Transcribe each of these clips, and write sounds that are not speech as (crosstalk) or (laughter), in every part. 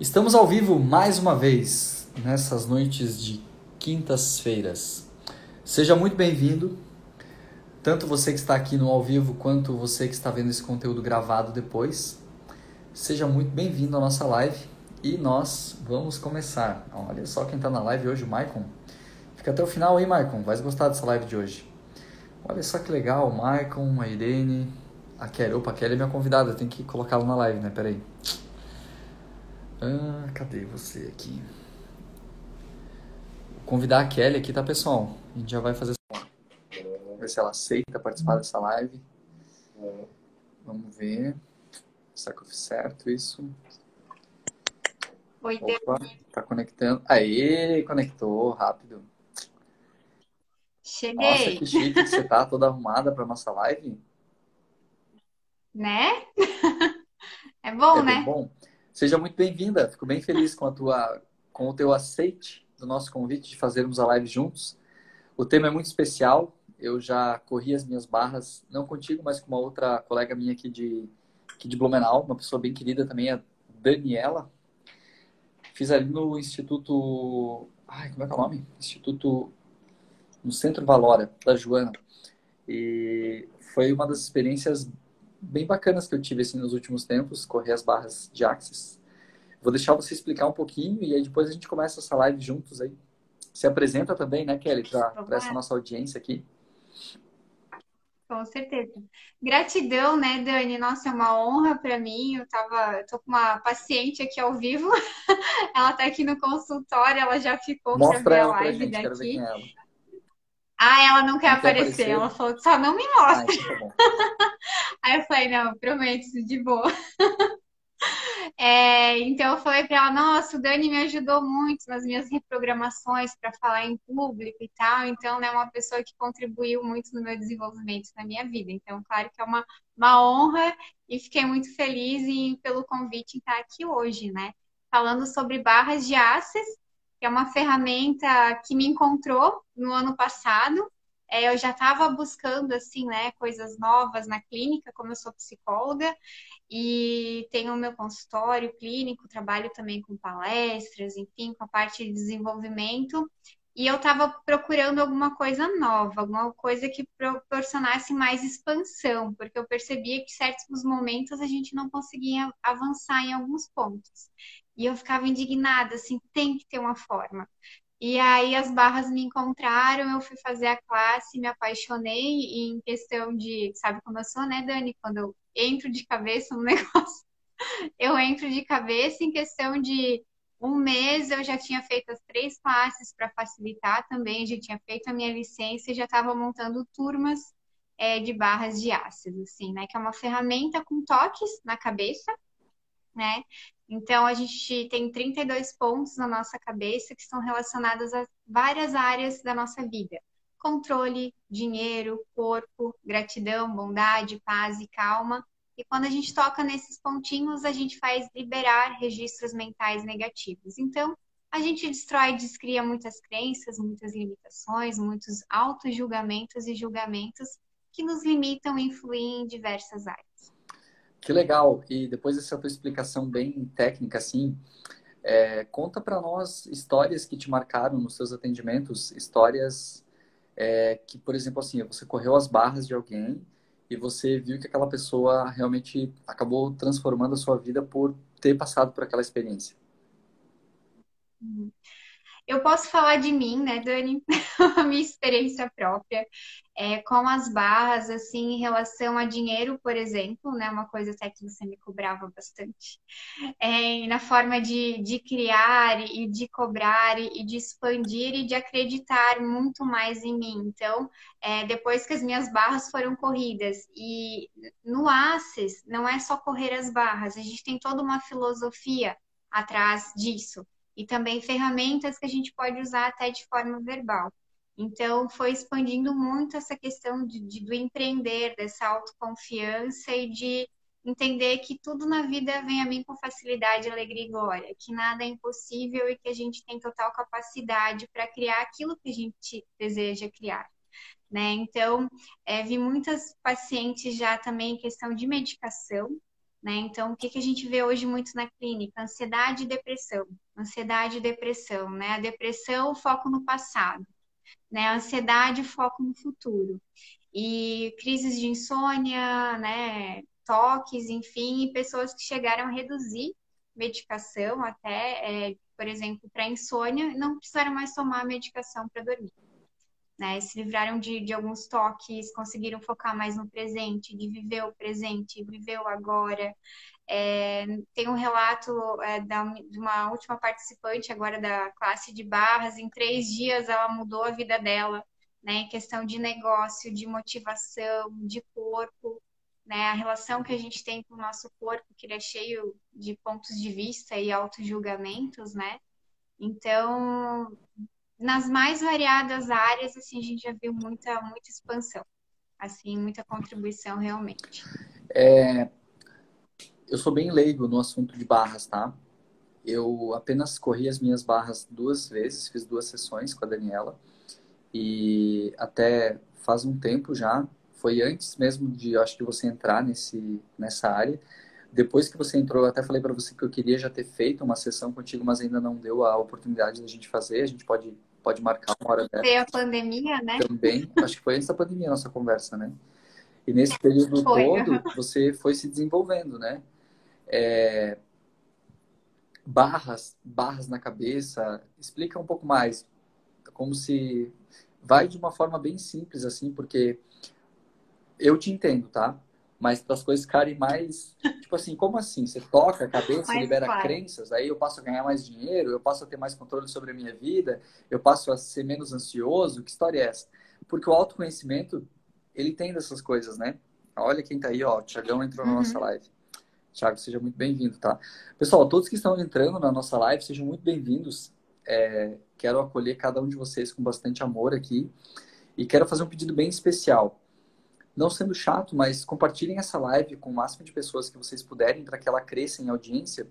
Estamos ao vivo mais uma vez nessas noites de quintas-feiras. Seja muito bem-vindo, tanto você que está aqui no ao vivo quanto você que está vendo esse conteúdo gravado depois. Seja muito bem-vindo à nossa live e nós vamos começar. Olha só quem está na live hoje, o Maicon. Fica até o final aí, Maicon. Vai gostar dessa live de hoje. Olha só que legal, o Maicon, a Irene, a Kelly. Opa, a Kelly é minha convidada, tem que colocá-la na live, né? Peraí. Ah, cadê você aqui? Vou convidar a Kelly aqui, tá, pessoal? A gente já vai fazer. Ver se ela aceita participar dessa live. Vamos ver. Será que eu fiz certo isso? Oi, Opa, tá conectando. Aê, conectou, rápido. Cheguei. Nossa, que chique que você tá, toda arrumada pra nossa live. Né? (laughs) É bom, É né? bom. Seja muito bem-vinda. Fico bem feliz com a tua, com o teu aceite do nosso convite de fazermos a live juntos. O tema é muito especial. Eu já corri as minhas barras, não contigo, mas com uma outra colega minha aqui de, aqui de Blumenau, uma pessoa bem querida também, a Daniela. Fiz ali no Instituto. Ai, como é que é o nome? Instituto. No Centro Valora, da Joana. E foi uma das experiências bem bacanas que eu tive assim, nos últimos tempos, correr as barras de Axis. Vou deixar você explicar um pouquinho e aí depois a gente começa essa live juntos aí. Se apresenta também, né, Kelly, para essa nossa audiência aqui. Com certeza. Gratidão, né, Dani? Nossa, é uma honra para mim. Eu tava, eu tô com uma paciente aqui ao vivo. (laughs) Ela tá aqui no consultório, ela já ficou para ver a ela pra live gente, daqui. É. Ah, ela não quer Não aparecer. Ela falou, só não me Ah, mostra. então tá. (laughs) Aí eu falei, não, prometo, de boa. (laughs) É, então eu falei para ela, nossa, o Dani me ajudou muito nas minhas reprogramações para falar em público e tal. Então, né, uma pessoa que contribuiu muito no meu desenvolvimento na minha vida. Então, claro que é uma, uma honra e fiquei muito feliz em, pelo convite em estar aqui hoje, né? Falando sobre barras de Access, que é uma ferramenta que me encontrou no ano passado. É, eu já estava buscando, assim, né, coisas novas na clínica, como eu sou psicóloga, e tenho o meu consultório clínico, trabalho também com palestras, enfim, com a parte de desenvolvimento. E eu estava procurando alguma coisa nova, alguma coisa que proporcionasse mais expansão, porque eu percebia que em certos momentos a gente não conseguia avançar em alguns pontos. E eu ficava indignada, assim, tem que ter uma forma. E aí as barras me encontraram, eu fui fazer a classe, me apaixonei em questão de, sabe como eu sou, né, Dani? Quando eu entro de cabeça no (laughs) negócio, eu entro de cabeça em questão de um mês eu já tinha feito as três classes para facilitar também, já tinha feito a minha licença e já estava montando turmas é, de barras de ácido, assim, né? Que é uma ferramenta com toques na cabeça, né? Então, a gente tem 32 pontos na nossa cabeça que estão relacionados a várias áreas da nossa vida: controle, dinheiro, corpo, gratidão, bondade, paz e calma. E quando a gente toca nesses pontinhos, a gente faz liberar registros mentais negativos. Então, a gente destrói e descria muitas crenças, muitas limitações, muitos auto-julgamentos e julgamentos que nos limitam a influir em diversas áreas. Que legal. E depois dessa tua explicação bem técnica, assim, é, conta para nós histórias que te marcaram nos seus atendimentos, histórias é, que, por exemplo, assim, você correu as barras de alguém e você viu que aquela pessoa realmente acabou transformando a sua vida por ter passado por aquela experiência. Eu posso falar de mim, né, Dani? (laughs) A minha experiência própria é, com as barras, assim, em relação a dinheiro, por exemplo, né? Uma coisa até que você me cobrava bastante. É, na forma de, de criar e de cobrar e de expandir e de acreditar muito mais em mim. Então, é, depois que as minhas barras foram corridas e no Aces não é só correr as barras, a gente tem toda uma filosofia atrás disso e também ferramentas que a gente pode usar até de forma verbal. Então, foi expandindo muito essa questão de, de, do empreender, dessa autoconfiança e de entender que tudo na vida vem a mim com facilidade, alegria e glória, que nada é impossível e que a gente tem total capacidade para criar aquilo que a gente deseja criar. Né? Então, é, vi muitas pacientes já também em questão de medicação, Né? Então, o que, que a gente vê hoje muito na clínica? Ansiedade e depressão. Ansiedade e depressão, né? A depressão, foco no passado. Né? A ansiedade, foco no futuro. E crises de insônia, né? Toques, enfim, pessoas que chegaram a reduzir medicação até, é, por exemplo, para insônia, não precisaram mais tomar medicação para dormir né? Se livraram de, de alguns toques, conseguiram focar mais no presente, de viver o presente, viver o agora. É, tem um relato é, da, de uma última participante agora da classe de barras, em três dias ela mudou a vida dela, né? Em questão de negócio, de motivação, de corpo, né? A relação que a gente tem com o nosso corpo, que ele é cheio de pontos de vista e auto-julgamentos, né? Então, nas mais variadas áreas, assim, a gente já viu muita, muita expansão, assim, muita contribuição realmente. É, eu sou bem leigo no assunto de barras, tá? Eu apenas corri as minhas barras duas vezes, fiz duas sessões com a Daniela e até faz um tempo já, foi antes mesmo de, acho que você entrar nesse, nessa área. Depois que você entrou, eu até falei para você que eu queria já ter feito uma sessão contigo, mas ainda não deu a oportunidade da gente fazer. A gente pode pode marcar uma hora dessa. Veio a pandemia, né? Também, acho que foi antes da pandemia a nossa conversa, né? E nesse período foi. todo, você foi se desenvolvendo, né? É... Barras, barras na cabeça, explica um pouco mais, como se vai de uma forma bem simples assim, porque eu te entendo, tá? Mas para as coisas ficarem mais. Tipo assim, como assim? Você toca a cabeça, libera claro. crenças, aí eu passo a ganhar mais dinheiro, eu passo a ter mais controle sobre a minha vida, eu passo a ser menos ansioso. Que história é essa? Porque o autoconhecimento, ele tem dessas coisas, né? Olha quem tá aí, ó. O Tiagão entrou na nossa uhum. live. Tiago, seja muito bem-vindo, tá? Pessoal, todos que estão entrando na nossa live, sejam muito bem-vindos. É, quero acolher cada um de vocês com bastante amor aqui. E quero fazer um pedido bem especial não sendo chato, mas compartilhem essa live com o máximo de pessoas que vocês puderem para que ela cresça em audiência,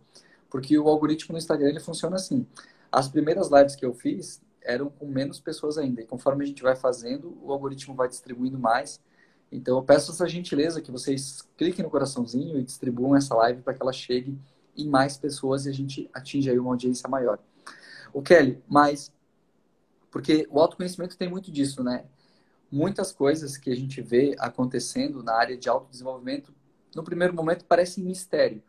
porque o algoritmo no Instagram ele funciona assim. As primeiras lives que eu fiz eram com menos pessoas ainda, e conforme a gente vai fazendo, o algoritmo vai distribuindo mais. Então eu peço essa gentileza que vocês cliquem no coraçãozinho e distribuam essa live para que ela chegue em mais pessoas e a gente atinja aí uma audiência maior. O Kelly, mas porque o autoconhecimento tem muito disso, né? Muitas coisas que a gente vê acontecendo na área de autodesenvolvimento, no primeiro momento parecem mistério.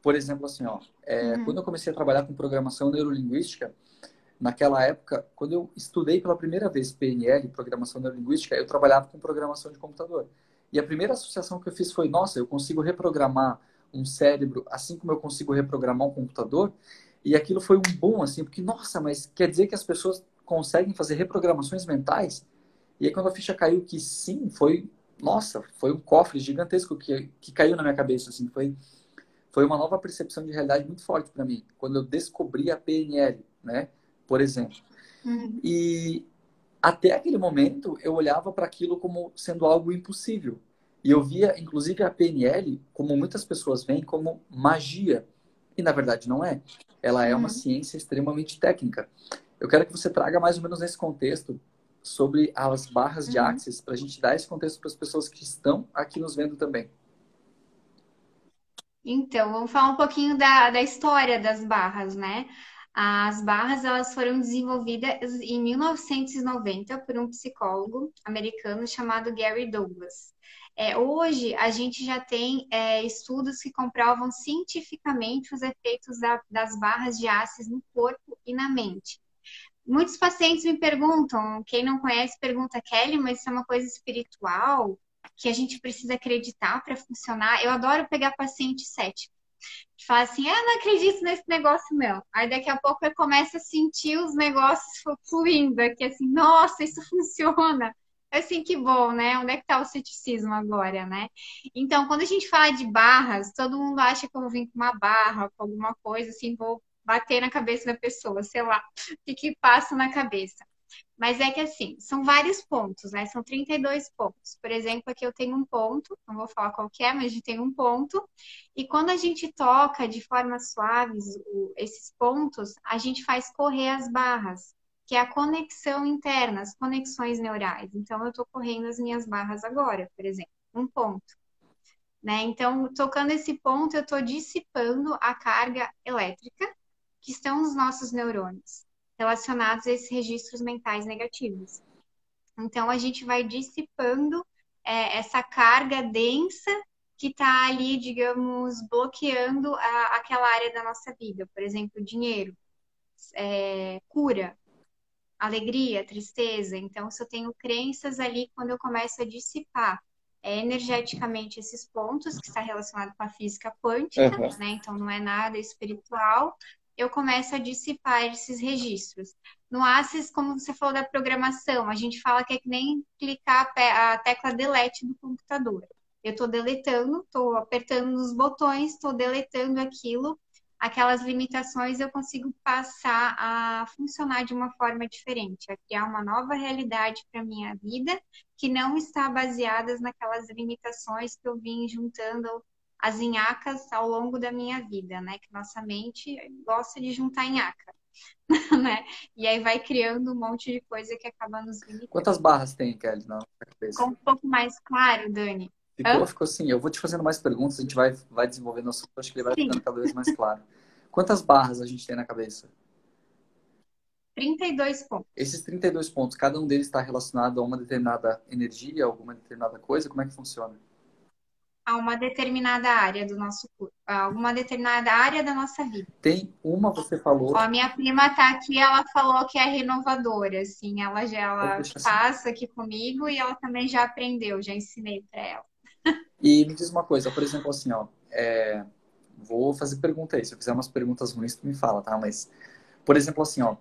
Por exemplo, assim, ó, é, uhum. quando eu comecei a trabalhar com programação neurolinguística, naquela época, quando eu estudei pela primeira vez PNL, programação neurolinguística, eu trabalhava com programação de computador. E a primeira associação que eu fiz foi, nossa, eu consigo reprogramar um cérebro assim como eu consigo reprogramar um computador. E aquilo foi um bom, assim, porque, nossa, mas quer dizer que as pessoas conseguem fazer reprogramações mentais? E aí quando a ficha caiu que sim, foi, nossa, foi um cofre gigantesco que, que caiu na minha cabeça, assim, foi, foi uma nova percepção de realidade muito forte para mim, quando eu descobri a PNL, né, por exemplo. Uhum. E até aquele momento eu olhava para aquilo como sendo algo impossível. E eu via, inclusive, a PNL, como muitas pessoas veem, como magia. E na verdade não é. Ela é uma uhum. ciência extremamente técnica. Eu quero que você traga mais ou menos nesse contexto sobre as barras de uhum. Axis, para a gente dar esse contexto para as pessoas que estão aqui nos vendo também. Então, vamos falar um pouquinho da, da história das barras, né? As barras elas foram desenvolvidas em 1990 por um psicólogo americano chamado Gary Douglas. É, hoje a gente já tem é, estudos que comprovam cientificamente os efeitos da, das barras de ácido no corpo e na mente. Muitos pacientes me perguntam, quem não conhece pergunta, Kelly, mas isso é uma coisa espiritual que a gente precisa acreditar para funcionar. Eu adoro pegar paciente cético. Que fala assim, ah, não acredito nesse negócio não. Aí daqui a pouco ele começa a sentir os negócios fluindo aqui, assim, nossa, isso funciona. Assim, que bom, né? Onde é que tá o ceticismo agora, né? Então, quando a gente fala de barras, todo mundo acha que eu vou vir com uma barra, com alguma coisa, assim, vou bater na cabeça da pessoa, sei lá, o que, que passa na cabeça. Mas é que assim, são vários pontos, né? São 32 pontos. Por exemplo, aqui eu tenho um ponto, não vou falar qual é, mas a gente tem um ponto. E quando a gente toca de forma suave esses pontos, a gente faz correr as barras, que é a conexão interna, as conexões neurais. Então, eu estou correndo as minhas barras agora, por exemplo, um ponto. Né? Então, tocando esse ponto, eu estou dissipando a carga elétrica que estão nos nossos neurônios, relacionados a esses registros mentais negativos. Então, a gente vai dissipando é, essa carga densa que está ali, digamos, bloqueando a, aquela área da nossa vida. Por exemplo, dinheiro, é, cura, alegria, tristeza. Então, se eu tenho crenças ali, quando eu começo a dissipar é, energeticamente esses pontos, que está relacionado com a física quântica, uhum. né? Então, não é nada espiritual, eu começo a dissipar esses registros. No Access, como você falou da programação, a gente fala que é que nem clicar a tecla delete do computador. Eu estou deletando, estou apertando nos botões, estou deletando aquilo, aquelas limitações eu consigo passar a funcionar de uma forma diferente, a criar uma nova realidade para minha vida que não está baseada naquelas limitações que eu vim juntando as inhacas ao longo da minha vida, né? Que nossa mente gosta de juntar inhaca, (laughs) né? E aí vai criando um monte de coisa que acaba nos limitando. Quantas barras tem, Kelly, na cabeça? Ficou um pouco mais claro, Dani. Ficou, ficou sim. Eu vou te fazendo mais perguntas, a gente vai, vai desenvolvendo o assunto, acho que ele vai sim. ficando cada vez mais claro. Quantas barras a gente tem na cabeça? 32 pontos. Esses 32 pontos, cada um deles está relacionado a uma determinada energia, alguma determinada coisa? Como é que funciona? A uma determinada área do nosso a uma determinada área da nossa vida. Tem uma, você falou. Ó, a minha prima tá aqui, ela falou que é renovadora, assim, ela já ela passa aqui comigo e ela também já aprendeu, já ensinei para ela. E me diz uma coisa, por exemplo, assim, ó, é... vou fazer pergunta aí. Se eu fizer umas perguntas ruins, tu me fala, tá? Mas, por exemplo, assim, ó,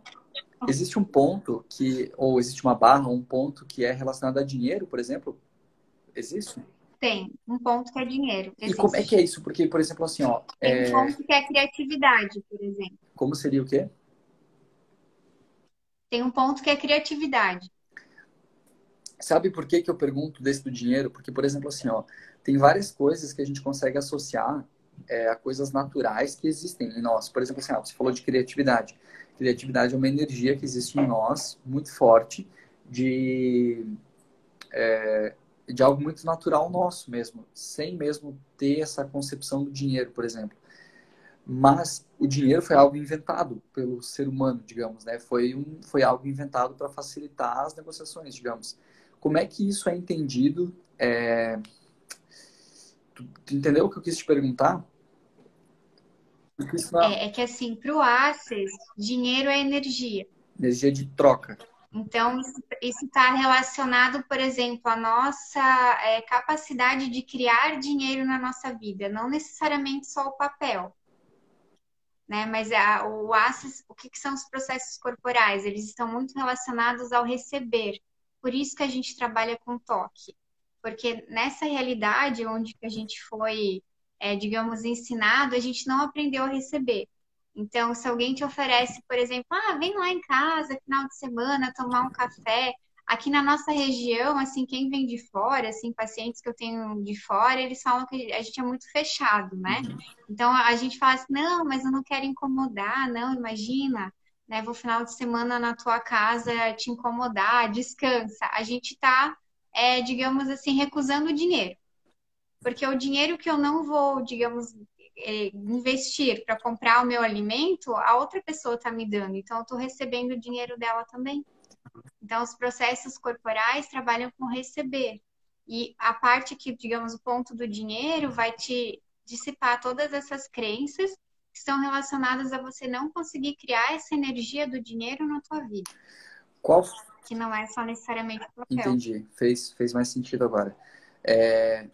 existe um ponto que, ou existe uma barra, um ponto que é relacionado a dinheiro, por exemplo? Existe? Tem um ponto que é dinheiro. Existe. E como é que é isso? Porque, por exemplo, assim, ó. Tem é... um ponto que é criatividade, por exemplo. Como seria o quê? Tem um ponto que é criatividade. Sabe por que, que eu pergunto desse do dinheiro? Porque, por exemplo, assim, ó, tem várias coisas que a gente consegue associar é, a coisas naturais que existem em nós. Por exemplo, assim, ó, você falou de criatividade. Criatividade é uma energia que existe em nós, muito forte, de é, de algo muito natural nosso mesmo, sem mesmo ter essa concepção do dinheiro, por exemplo. Mas o dinheiro foi algo inventado pelo ser humano, digamos, né? Foi, um, foi algo inventado para facilitar as negociações, digamos. Como é que isso é entendido? É... Tu, tu entendeu o que eu quis te perguntar? Não... É, é, que assim, para o Access, dinheiro é energia. Energia de troca. Então, isso está relacionado, por exemplo, à nossa é, capacidade de criar dinheiro na nossa vida, não necessariamente só o papel. Né? Mas a, o o que, que são os processos corporais? Eles estão muito relacionados ao receber. Por isso que a gente trabalha com toque. Porque nessa realidade onde a gente foi, é, digamos, ensinado, a gente não aprendeu a receber. Então, se alguém te oferece, por exemplo, ah, vem lá em casa, final de semana, tomar um café. Aqui na nossa região, assim, quem vem de fora, assim, pacientes que eu tenho de fora, eles falam que a gente é muito fechado, né? Uhum. Então, a gente fala assim, não, mas eu não quero incomodar, não, imagina, né? Vou final de semana na tua casa te incomodar, descansa. A gente tá, é, digamos assim, recusando o dinheiro. Porque o dinheiro que eu não vou, digamos, investir para comprar o meu alimento, a outra pessoa está me dando. Então, eu estou recebendo o dinheiro dela também. Então, os processos corporais trabalham com receber. E a parte que, digamos, o ponto do dinheiro vai te dissipar todas essas crenças que estão relacionadas a você não conseguir criar essa energia do dinheiro na tua vida. Qual? Que não é só necessariamente papel. Entendi. Fez, fez mais sentido agora. É...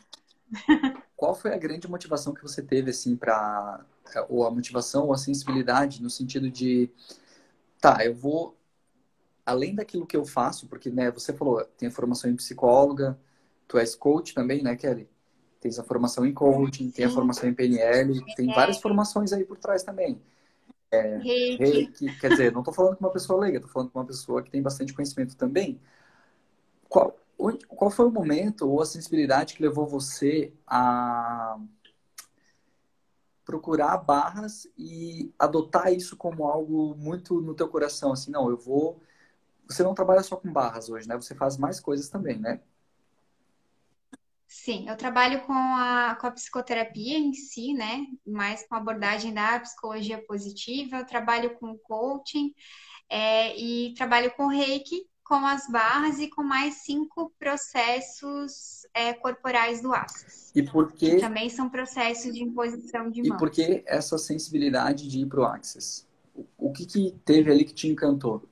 Qual foi a grande motivação que você teve, assim, para ou a motivação ou a sensibilidade no sentido de, tá, eu vou além daquilo que eu faço, porque, né, você falou, tem a formação em psicóloga, tu és coach também, né, Kelly? Tens a formação em coaching, tem a formação em PNL, tem várias formações aí por trás também. É, reiki. Quer dizer, não estou falando com uma pessoa leiga, estou falando com uma pessoa que tem bastante conhecimento também. Qual, qual foi o momento ou a sensibilidade que levou você a procurar barras e adotar isso como algo muito no teu coração, assim, não, eu vou... Você não trabalha só com barras hoje, né? Você faz mais coisas também, né? Sim, eu trabalho com a, com a psicoterapia em si, né? Mais com a abordagem da psicologia positiva. Eu trabalho com coaching é, e trabalho com reiki, com as barras e com mais cinco processos é, corporais do Access. E por que... também são processos de imposição de mãos. E por que essa sensibilidade de ir para o Access? O que, que teve ali que te encantou?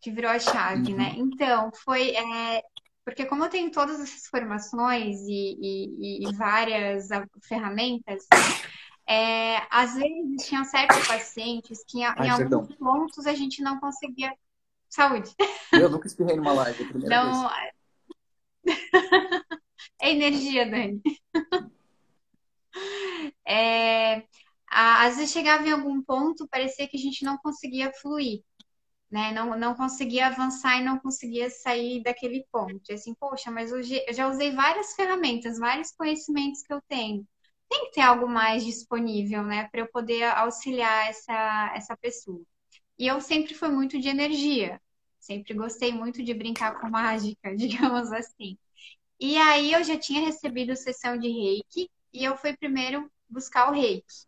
Que virou a chave, né? uhum. né? Então, foi... É, porque como eu tenho todas essas formações e, e, e várias ferramentas, é, às vezes tinham certos pacientes que Ai, em alguns pontos a gente não conseguia. Saúde. Eu nunca espirrei numa live, a primeira não... vez. (laughs) é energia, Dani. (laughs) É, às vezes chegava em algum ponto, parecia que a gente não conseguia fluir né? Não, não conseguia avançar e não conseguia sair daquele ponto. E assim, poxa, mas hoje eu já usei várias ferramentas, vários conhecimentos que eu tenho. Tem que ter algo mais disponível, né, para eu poder auxiliar essa, essa pessoa. E eu sempre fui muito de energia, sempre gostei muito de brincar com mágica, (laughs) digamos assim. E aí eu já tinha recebido sessão de reiki e eu fui primeiro buscar o reiki.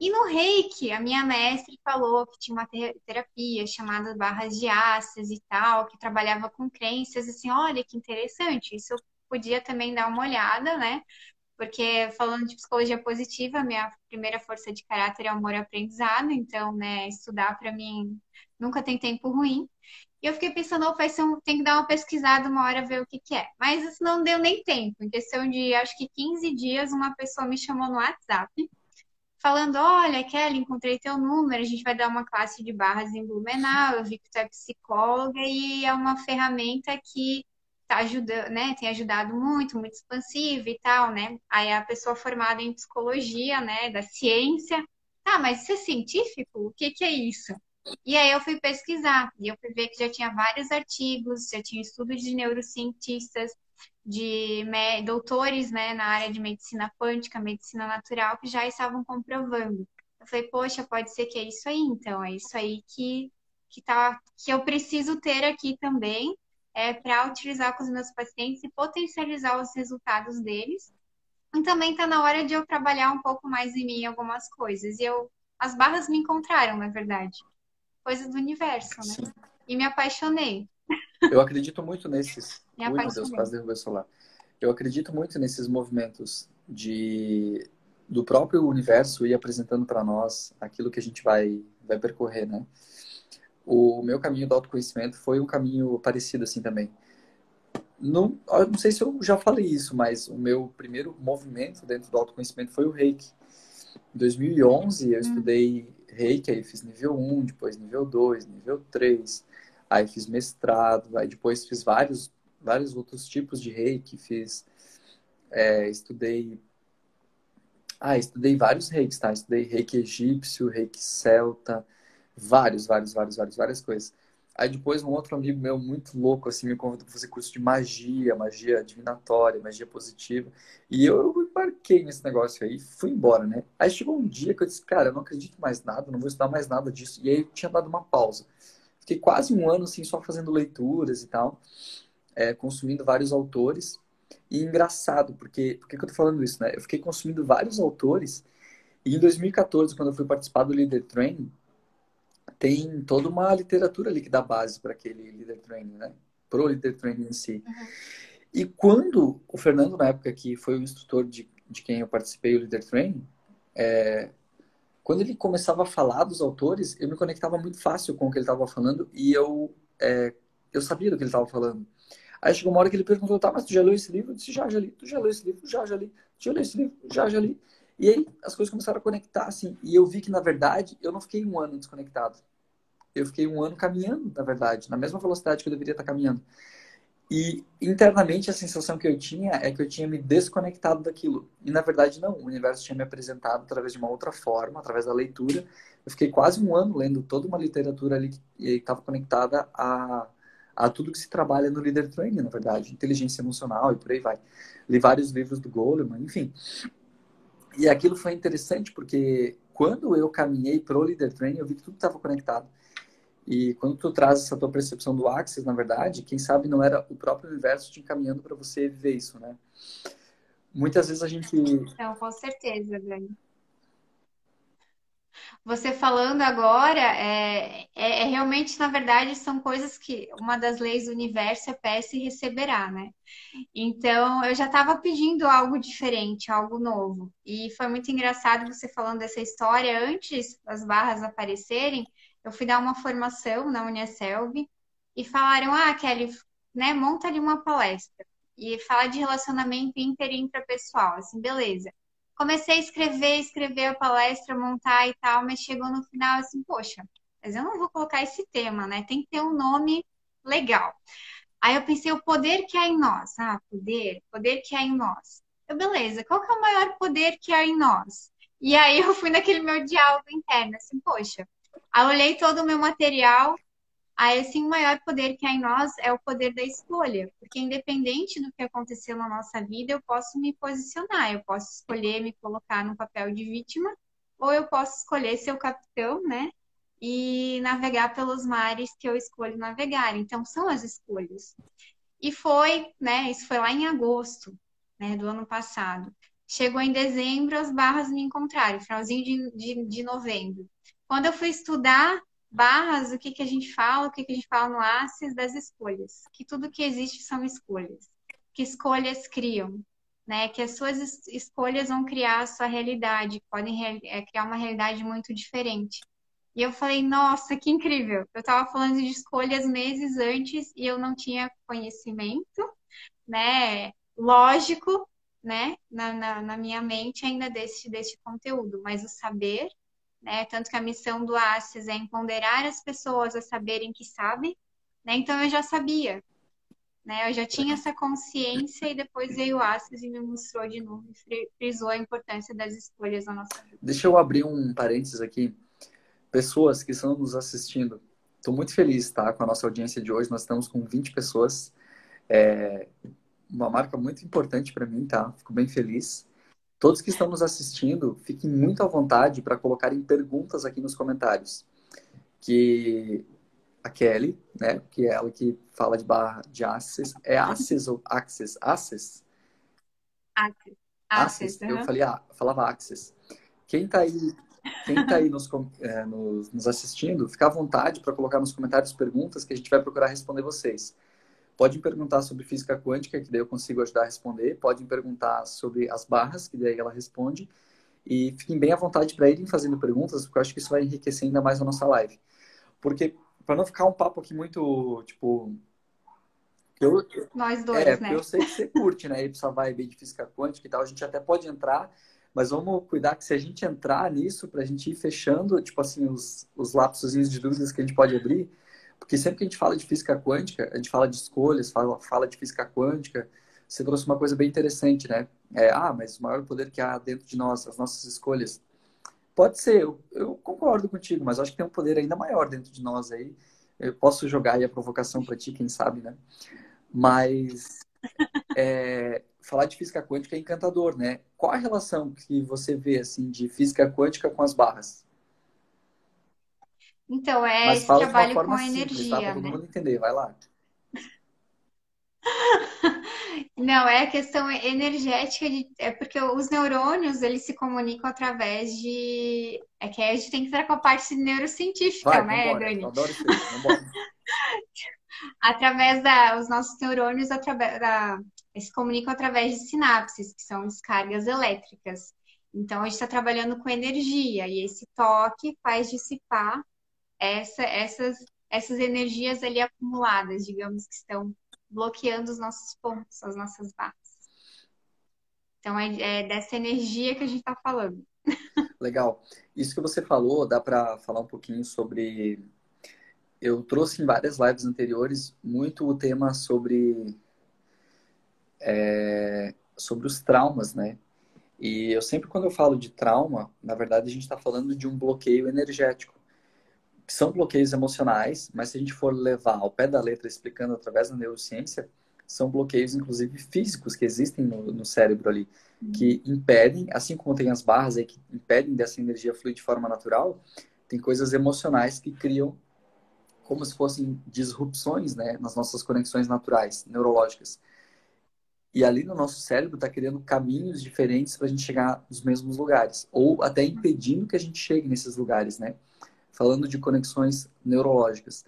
E no reiki, a minha mestre falou que tinha uma terapia chamada barras de ácias e tal, que trabalhava com crenças, assim, olha que interessante, isso eu podia também dar uma olhada, né? Porque falando de psicologia positiva, minha primeira força de caráter é o amor aprendizado, então, né, estudar para mim nunca tem tempo ruim. E eu fiquei pensando, oh, vai ser um, tem que dar uma pesquisada uma hora ver o que, que é. Mas isso não deu nem tempo. Em questão de acho que 15 dias, uma pessoa me chamou no WhatsApp falando: Olha, Kelly, encontrei teu número, a gente vai dar uma classe de barras em Blumenau. Eu vi que tu é psicóloga e é uma ferramenta que tá ajudando, né? Tem ajudado muito, muito expansiva e tal, né? Aí a pessoa formada em psicologia, né, da ciência, tá, mas isso é científico? O que que é isso? E aí eu fui pesquisar e eu fui ver que já tinha vários artigos, já tinha estudos de neurocientistas, de doutores né, na área de medicina quântica, medicina natural, que já estavam comprovando. Eu falei, poxa, pode ser que é isso aí, então, é isso aí que, que, tá, que eu preciso ter aqui também é, para utilizar com os meus pacientes e potencializar os resultados deles. E também está na hora de eu trabalhar um pouco mais em mim algumas coisas. E eu, as barras me encontraram, na verdade. Coisas do universo, né? Sim. E me apaixonei. Eu acredito muito nesses. (laughs) Ui, meu Deus, quase derrubei o celular. Eu acredito muito nesses movimentos de do próprio universo ir apresentando para nós aquilo que a gente vai vai percorrer, né? O meu caminho do autoconhecimento foi um caminho parecido assim também. Não, não sei se eu já falei isso, mas o meu primeiro movimento dentro do autoconhecimento foi o Reiki. Em 2011 eu hum. estudei Reiki, aí fiz nível 1, depois nível 2, nível 3 Aí fiz mestrado, aí depois fiz vários, vários outros tipos de reiki, fiz, é, estudei, ah, estudei vários reikis, tá? Estudei reiki egípcio, reiki celta, vários, vários, vários, vários, várias coisas. Aí depois um outro amigo meu muito louco assim me convidou para fazer curso de magia, magia divinatória, magia positiva. E eu embarquei nesse negócio aí, fui embora, né? Aí chegou um dia que eu disse, cara, eu não acredito mais nada, não vou estudar mais nada disso. E aí eu tinha dado uma pausa. Fiquei quase um ano assim só fazendo leituras e tal, é, consumindo vários autores. E engraçado, porque por que eu tô falando isso, né? Eu fiquei consumindo vários autores e em 2014, quando eu fui participar do Leader Training, tem toda uma literatura ali que dá base para aquele Leader Training, né? Pro Leader Training em si. Uhum. E quando o Fernando, na época que foi o instrutor de, de quem eu participei, o Leader Training, é, quando ele começava a falar dos autores, eu me conectava muito fácil com o que ele estava falando e eu, é, eu sabia do que ele estava falando. Aí chegou uma hora que ele perguntou, tá, mas tu já leu esse livro? Eu disse, já, já li. Tu já leu esse livro? Já, já li. Tu já leu esse livro? Já, já li. E aí as coisas começaram a conectar, assim. E eu vi que, na verdade, eu não fiquei um ano desconectado. Eu fiquei um ano caminhando, na verdade, na mesma velocidade que eu deveria estar caminhando. E internamente a sensação que eu tinha é que eu tinha me desconectado daquilo. E na verdade não, o universo tinha me apresentado através de uma outra forma, através da leitura. Eu fiquei quase um ano lendo toda uma literatura ali que estava conectada a, a tudo que se trabalha no Leader Training, na verdade, inteligência emocional e por aí vai. Li vários livros do Goleman, enfim. E aquilo foi interessante porque quando eu caminhei pro Leader Training, eu vi que tudo estava conectado. E quando tu traz essa tua percepção do Axis, na verdade, quem sabe não era o próprio universo te encaminhando para você viver isso, né? Muitas vezes a gente. Não, com certeza, Dani. Você falando agora, é, é, é, realmente, na verdade, são coisas que uma das leis do universo é peça e receberá, né? Então, eu já estava pedindo algo diferente, algo novo. E foi muito engraçado você falando dessa história antes das barras aparecerem. Eu fui dar uma formação na Unicelv e falaram: Ah, Kelly, né, monta ali uma palestra e fala de relacionamento inter e intrapessoal. Assim, beleza comecei a escrever, escrever a palestra, montar e tal, mas chegou no final assim, poxa, mas eu não vou colocar esse tema, né? Tem que ter um nome legal. Aí eu pensei, o poder que há em nós. Ah, poder, poder que há em nós. Eu, beleza, qual que é o maior poder que há em nós? E aí eu fui naquele meu diálogo interno, assim, poxa. Aí olhei todo o meu material, Aí, assim, o maior poder que há em nós é o poder da escolha, porque independente do que aconteceu na nossa vida, eu posso me posicionar, eu posso escolher me colocar no papel de vítima, ou eu posso escolher ser o capitão, né? E navegar pelos mares que eu escolho navegar. Então, são as escolhas. E foi, né? Isso foi lá em agosto, né, do ano passado. Chegou em dezembro, as barras me encontraram, finalzinho de, de, de novembro. Quando eu fui estudar barras, o que, que a gente fala, o que, que a gente fala no ACES das escolhas. Que tudo que existe são escolhas. Que escolhas criam. Né? Que as suas escolhas vão criar a sua realidade, podem é, criar uma realidade muito diferente. E eu falei, nossa, que incrível! Eu estava falando de escolhas meses antes e eu não tinha conhecimento, né? Lógico, né? Na, na, na minha mente ainda desse, desse conteúdo, mas o saber né? Tanto que a missão do ACES é empoderar as pessoas a saberem que sabem, né? Então eu já sabia, né? Eu já tinha essa consciência e depois veio o ACES e me mostrou de novo, frisou a importância das escolhas na nossa vida. Deixa eu abrir um parênteses aqui. Pessoas que estão nos assistindo, estou muito feliz, tá? Com a nossa audiência de hoje, nós estamos com 20 pessoas. É uma marca muito importante para mim, tá? Fico bem feliz. Todos que estão nos assistindo, fiquem muito à vontade para colocarem perguntas aqui nos comentários. Que a Kelly, né, que é ela que fala de barra de Access, é Access ou Access? Access? Access. Access. Eu falei, ah, falava Access. Quem está aí, quem tá aí nos, é, nos, nos assistindo, fica à vontade para colocar nos comentários perguntas que a gente vai procurar responder vocês. Podem perguntar sobre física quântica, que daí eu consigo ajudar a responder. Podem perguntar sobre as barras, que daí ela responde. E fiquem bem à vontade para irem fazendo perguntas, porque eu acho que isso vai enriquecer ainda mais a nossa live. Porque, para não ficar um papo aqui muito, tipo. Eu, Nós dois, é, né? Eu sei que você curte, né? Essa vibe de física quântica e tal. A gente até pode entrar, mas vamos cuidar que se a gente entrar nisso, para a gente ir fechando, tipo assim, os, os lapsos de dúvidas que a gente pode abrir, porque sempre que a gente fala de física quântica, a gente fala de escolhas, fala, fala de física quântica, você trouxe uma coisa bem interessante, né? É, ah, mas o maior poder que há dentro de nós, as nossas escolhas. Pode ser, eu, eu concordo contigo, mas acho que tem um poder ainda maior dentro de nós aí. Eu posso jogar aí a provocação para ti, quem sabe, né? Mas é, falar de física quântica é encantador, né? Qual a relação que você vê assim de física quântica com as barras? Então, é Mas esse trabalho com a simples, energia, tá? Pra todo né? mundo entender, vai lá. (laughs) Não, é a questão energética de, é porque os neurônios eles se comunicam através de é que a gente tem que entrar com a parte neurocientífica, vai, né, vambora, Dani? Adoro isso, (laughs) através da os nossos neurônios através da se comunicam através de sinapses, que são descargas elétricas. Então a gente está trabalhando com energia e esse toque faz dissipar essa, essas, essas energias ali acumuladas, digamos, que estão bloqueando os nossos pontos, as nossas bases. Então, é, é dessa energia que a gente está falando. Legal. Isso que você falou, dá para falar um pouquinho sobre. Eu trouxe em várias lives anteriores muito o tema sobre. É, sobre os traumas, né? E eu sempre, quando eu falo de trauma, na verdade, a gente está falando de um bloqueio energético que são bloqueios emocionais, mas se a gente for levar ao pé da letra explicando através da neurociência, são bloqueios, inclusive, físicos que existem no, no cérebro ali, que impedem, assim como tem as barras aí que impedem dessa energia fluir de forma natural, tem coisas emocionais que criam como se fossem disrupções né, nas nossas conexões naturais, neurológicas. E ali no nosso cérebro está criando caminhos diferentes para a gente chegar nos mesmos lugares, ou até impedindo que a gente chegue nesses lugares, né? Falando de conexões neurológicas.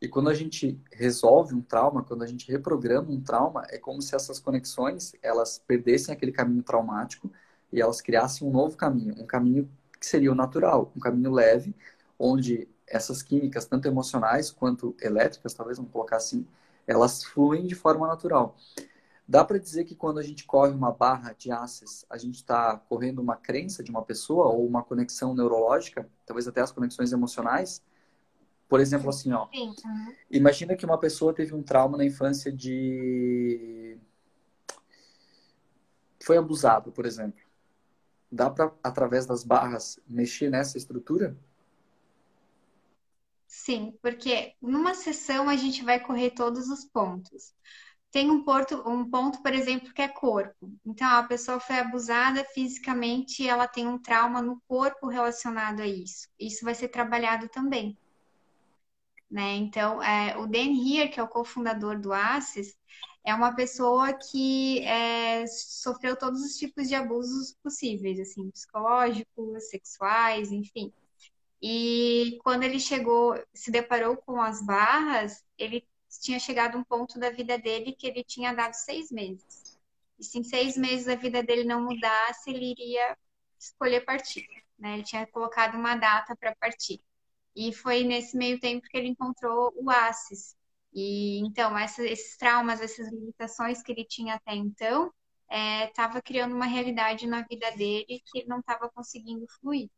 E quando a gente resolve um trauma, quando a gente reprograma um trauma, é como se essas conexões elas perdessem aquele caminho traumático e elas criassem um novo caminho, um caminho que seria o natural, um caminho leve, onde essas químicas, tanto emocionais quanto elétricas, talvez vamos colocar assim, elas fluem de forma natural. Dá para dizer que quando a gente corre uma barra de access, a gente está correndo uma crença de uma pessoa ou uma conexão neurológica, talvez até as conexões emocionais. Por exemplo, assim, ó, imagina que uma pessoa teve um trauma na infância de foi abusado, por exemplo. Dá para através das barras mexer nessa estrutura? Sim, porque numa sessão a gente vai correr todos os pontos. Tem um, porto, um ponto, por exemplo, que é corpo. Então, a pessoa foi abusada fisicamente, ela tem um trauma no corpo relacionado a isso. Isso vai ser trabalhado também. Né? Então, é, o Dan Heer, que é o cofundador do ACES, é uma pessoa que é, sofreu todos os tipos de abusos possíveis, assim, psicológicos, sexuais, enfim. E quando ele chegou, se deparou com as barras, ele tinha chegado um ponto da vida dele que ele tinha dado seis meses. E se em seis meses a vida dele não mudasse, ele iria escolher partir. Né? Ele tinha colocado uma data para partir. E foi nesse meio tempo que ele encontrou o ACES. E então, essa, esses traumas, essas limitações que ele tinha até então, estava é, criando uma realidade na vida dele que ele não estava conseguindo fluir.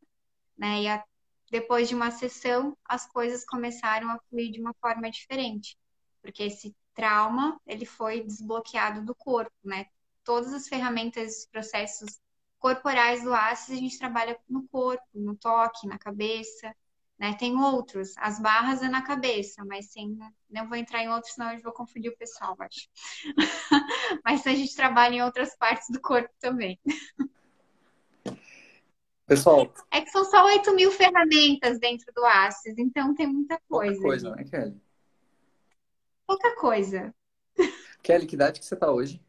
Né? E a, depois de uma sessão, as coisas começaram a fluir de uma forma diferente, porque esse trauma ele foi desbloqueado do corpo, né? Todas as ferramentas, os processos corporais do ACES a gente trabalha no corpo, no toque, na cabeça, né? Tem outros, as barras é na cabeça, mas sem, não vou entrar em outros, senão eu vou confundir o pessoal, acho. (laughs) mas a gente trabalha em outras partes do corpo também. Pessoal. É que são só 8 mil ferramentas dentro do Access, então tem muita coisa. Pouca coisa, né, Kelly? Pouca coisa. Kelly, que idade que você tá hoje?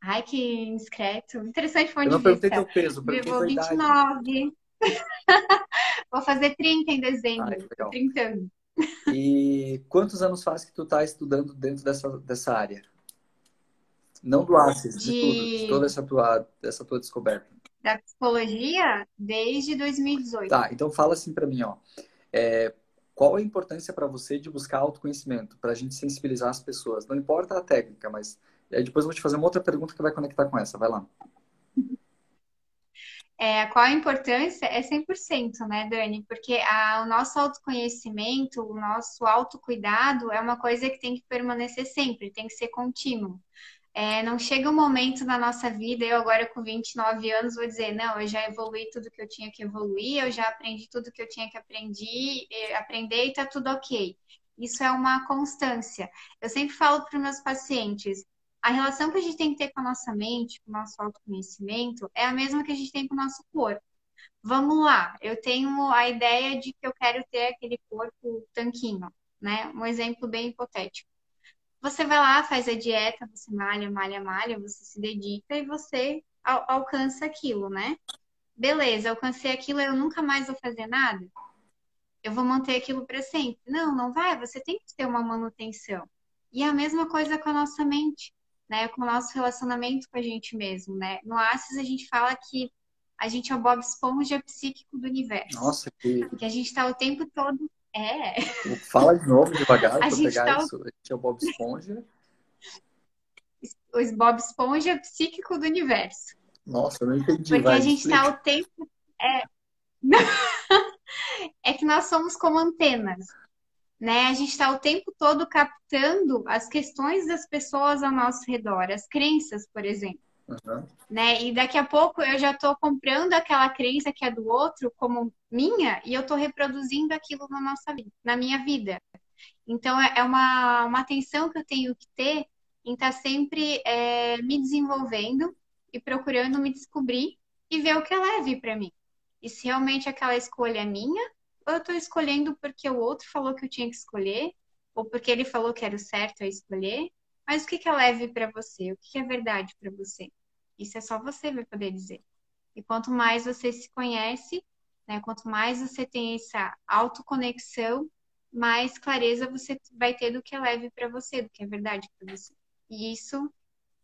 Ai, que discreto. Interessante ponto Eu não perguntei teu peso, perguntei Vou 29. (laughs) Vou fazer 30 em dezembro. Legal. 30 anos. E quantos anos faz que tu tá estudando dentro dessa, dessa área? Não do ACES, de, de tudo, de toda essa tua, essa tua descoberta. Da psicologia desde 2018. Tá, então fala assim para mim, ó. É, qual a importância para você de buscar autoconhecimento, para a gente sensibilizar as pessoas? Não importa a técnica, mas aí depois eu vou te fazer uma outra pergunta que vai conectar com essa. Vai lá. É, qual a importância? É 100%, né, Dani? Porque a, o nosso autoconhecimento, o nosso autocuidado é uma coisa que tem que permanecer sempre, tem que ser contínuo. É, não chega um momento na nossa vida, eu agora com 29 anos vou dizer, não, eu já evolui tudo que eu tinha que evoluir, eu já aprendi tudo que eu tinha que aprender, aprender e tá tudo ok. Isso é uma constância. Eu sempre falo para os meus pacientes, a relação que a gente tem que ter com a nossa mente, com o nosso autoconhecimento, é a mesma que a gente tem com o nosso corpo. Vamos lá, eu tenho a ideia de que eu quero ter aquele corpo tanquinho, né? Um exemplo bem hipotético. Você vai lá, faz a dieta, você malha, malha, malha, você se dedica e você al alcança aquilo, né? Beleza, alcancei aquilo, eu nunca mais vou fazer nada? Eu vou manter aquilo para sempre? Não, não vai, você tem que ter uma manutenção. E a mesma coisa com a nossa mente, né? Com o nosso relacionamento com a gente mesmo, né? No Assis a gente fala que a gente é o Bob Esponja psíquico do universo. Nossa, que... Que a gente está o tempo todo é. Fala de novo, devagar, (laughs) para pegar tá... isso. Aqui é o Bob Esponja. O Bob Esponja psíquico do universo. Nossa, eu não entendi. Porque Vai, a gente está o tempo. É... (laughs) é que nós somos como antenas. Né? A gente está o tempo todo captando as questões das pessoas ao nosso redor, as crenças, por exemplo. Uhum. Né? E daqui a pouco eu já estou comprando aquela crença que é do outro como minha e eu estou reproduzindo aquilo na nossa vida, na minha vida. Então é, é uma, uma atenção que eu tenho que ter em estar tá sempre é, me desenvolvendo e procurando me descobrir e ver o que é leve para mim. E se realmente aquela escolha é minha ou eu estou escolhendo porque o outro falou que eu tinha que escolher, ou porque ele falou que era o certo a escolher. Mas o que, é leve para você? O que é verdade para você? Isso é só você vai poder dizer. E quanto mais você se conhece, né, quanto mais você tem essa autoconexão, mais clareza você vai ter do que é leve para você, do que é verdade para você. E isso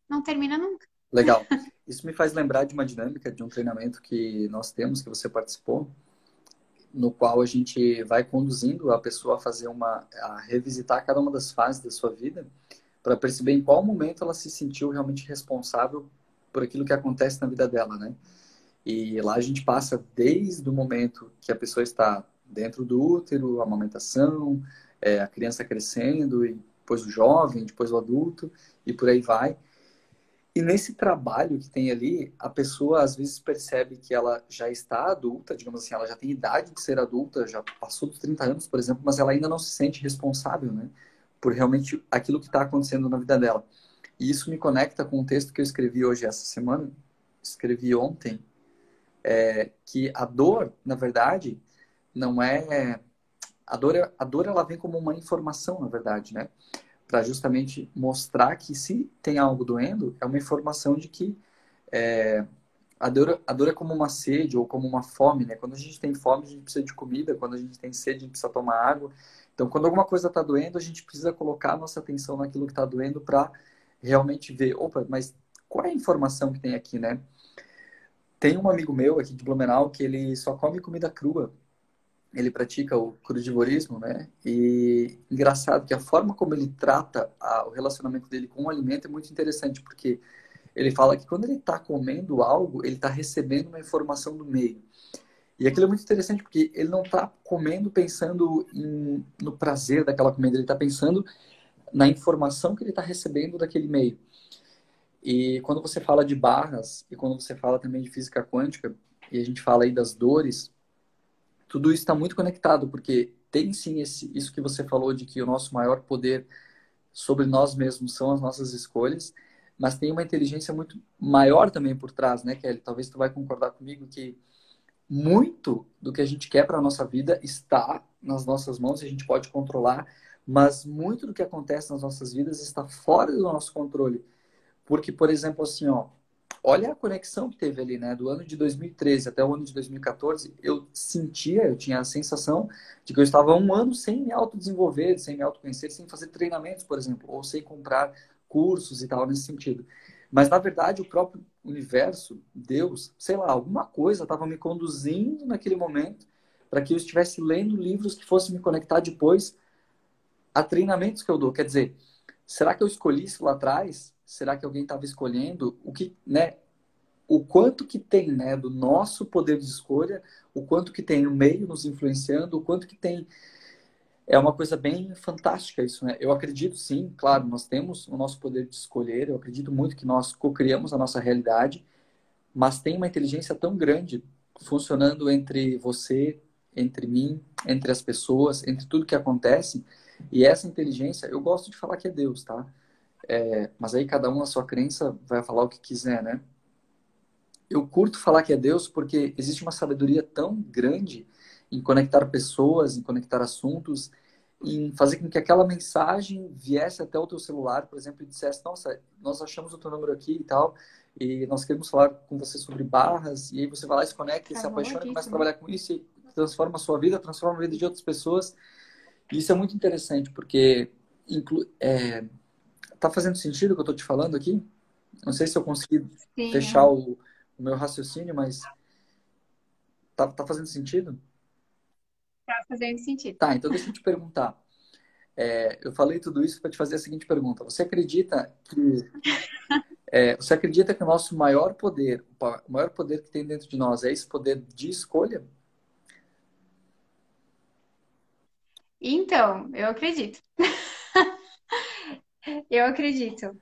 não termina nunca. Legal. (laughs) Isso me faz lembrar de uma dinâmica de um treinamento que nós temos, que você participou, no qual a gente vai conduzindo a pessoa a fazer uma, a revisitar cada uma das fases da sua vida, para perceber em qual momento ela se sentiu realmente responsável por aquilo que acontece na vida dela, né? E lá a gente passa desde o momento que a pessoa está dentro do útero, a amamentação, é, a criança crescendo, e depois o jovem, depois o adulto, e por aí vai. E nesse trabalho que tem ali, a pessoa às vezes percebe que ela já está adulta, digamos assim, ela já tem idade de ser adulta, já passou dos 30 anos, por exemplo, mas ela ainda não se sente responsável, né? Por realmente aquilo que está acontecendo na vida dela. E isso me conecta com um texto que eu escrevi hoje, essa semana, escrevi ontem, é, que a dor, na verdade, não é a dor, a dor ela vem como uma informação, na verdade, né? Para justamente mostrar que se tem algo doendo, é uma informação de que é, a, dor, a dor é como uma sede ou como uma fome, né? Quando a gente tem fome, a gente precisa de comida. Quando a gente tem sede, a gente precisa tomar água. Então, quando alguma coisa está doendo, a gente precisa colocar a nossa atenção naquilo que está doendo para realmente ver, opa, mas qual é a informação que tem aqui, né? Tem um amigo meu aqui de Blumenau que ele só come comida crua ele pratica o crudivorismo, né? E engraçado que a forma como ele trata a, o relacionamento dele com o alimento é muito interessante, porque ele fala que quando ele está comendo algo, ele está recebendo uma informação do meio. E aquilo é muito interessante porque ele não está comendo pensando em, no prazer daquela comida, ele está pensando na informação que ele está recebendo daquele meio. E quando você fala de barras e quando você fala também de física quântica e a gente fala aí das dores, tudo isso está muito conectado, porque tem sim esse, isso que você falou de que o nosso maior poder sobre nós mesmos são as nossas escolhas, mas tem uma inteligência muito maior também por trás, né, Kelly? Talvez tu vai concordar comigo que muito do que a gente quer para a nossa vida está nas nossas mãos e a gente pode controlar, mas muito do que acontece nas nossas vidas está fora do nosso controle. Porque, por exemplo, assim, ó, olha a conexão que teve ali, né? Do ano de 2013 até o ano de 2014, eu sentia, eu tinha a sensação de que eu estava um ano sem me autodesenvolver, sem me autoconhecer, sem fazer treinamentos, por exemplo, ou sem comprar cursos e tal nesse sentido. Mas, na verdade, o próprio universo, Deus, sei lá, alguma coisa estava me conduzindo naquele momento para que eu estivesse lendo livros que fossem me conectar depois a treinamentos que eu dou. Quer dizer, será que eu escolhi isso lá atrás? Será que alguém estava escolhendo? O que, né? O quanto que tem, né, do nosso poder de escolha, o quanto que tem o meio nos influenciando, o quanto que tem é uma coisa bem fantástica isso, né? Eu acredito sim, claro, nós temos o nosso poder de escolher, eu acredito muito que nós co-criamos a nossa realidade, mas tem uma inteligência tão grande funcionando entre você, entre mim, entre as pessoas, entre tudo que acontece, e essa inteligência, eu gosto de falar que é Deus, tá? É, mas aí cada um na sua crença vai falar o que quiser, né? Eu curto falar que é Deus porque existe uma sabedoria tão grande em conectar pessoas, em conectar assuntos, em fazer com que aquela mensagem viesse até o teu celular, por exemplo, e dissesse, nossa, nós achamos o teu número aqui e tal, e nós queremos falar com você sobre barras, e aí você vai lá, se conecta, é se apaixona, começa a trabalhar com isso e transforma a sua vida, transforma a vida de outras pessoas. Isso é muito interessante, porque é, tá fazendo sentido o que eu tô te falando aqui? Não sei se eu consegui Sim. fechar o, o, meu raciocínio, mas tá, tá fazendo sentido? Tá fazendo sentido. Tá, então deixa eu te perguntar. É, eu falei tudo isso para te fazer a seguinte pergunta. Você acredita que é, você acredita que o nosso maior poder, o maior poder que tem dentro de nós é esse poder de escolha? Então, eu acredito. (laughs) Eu acredito.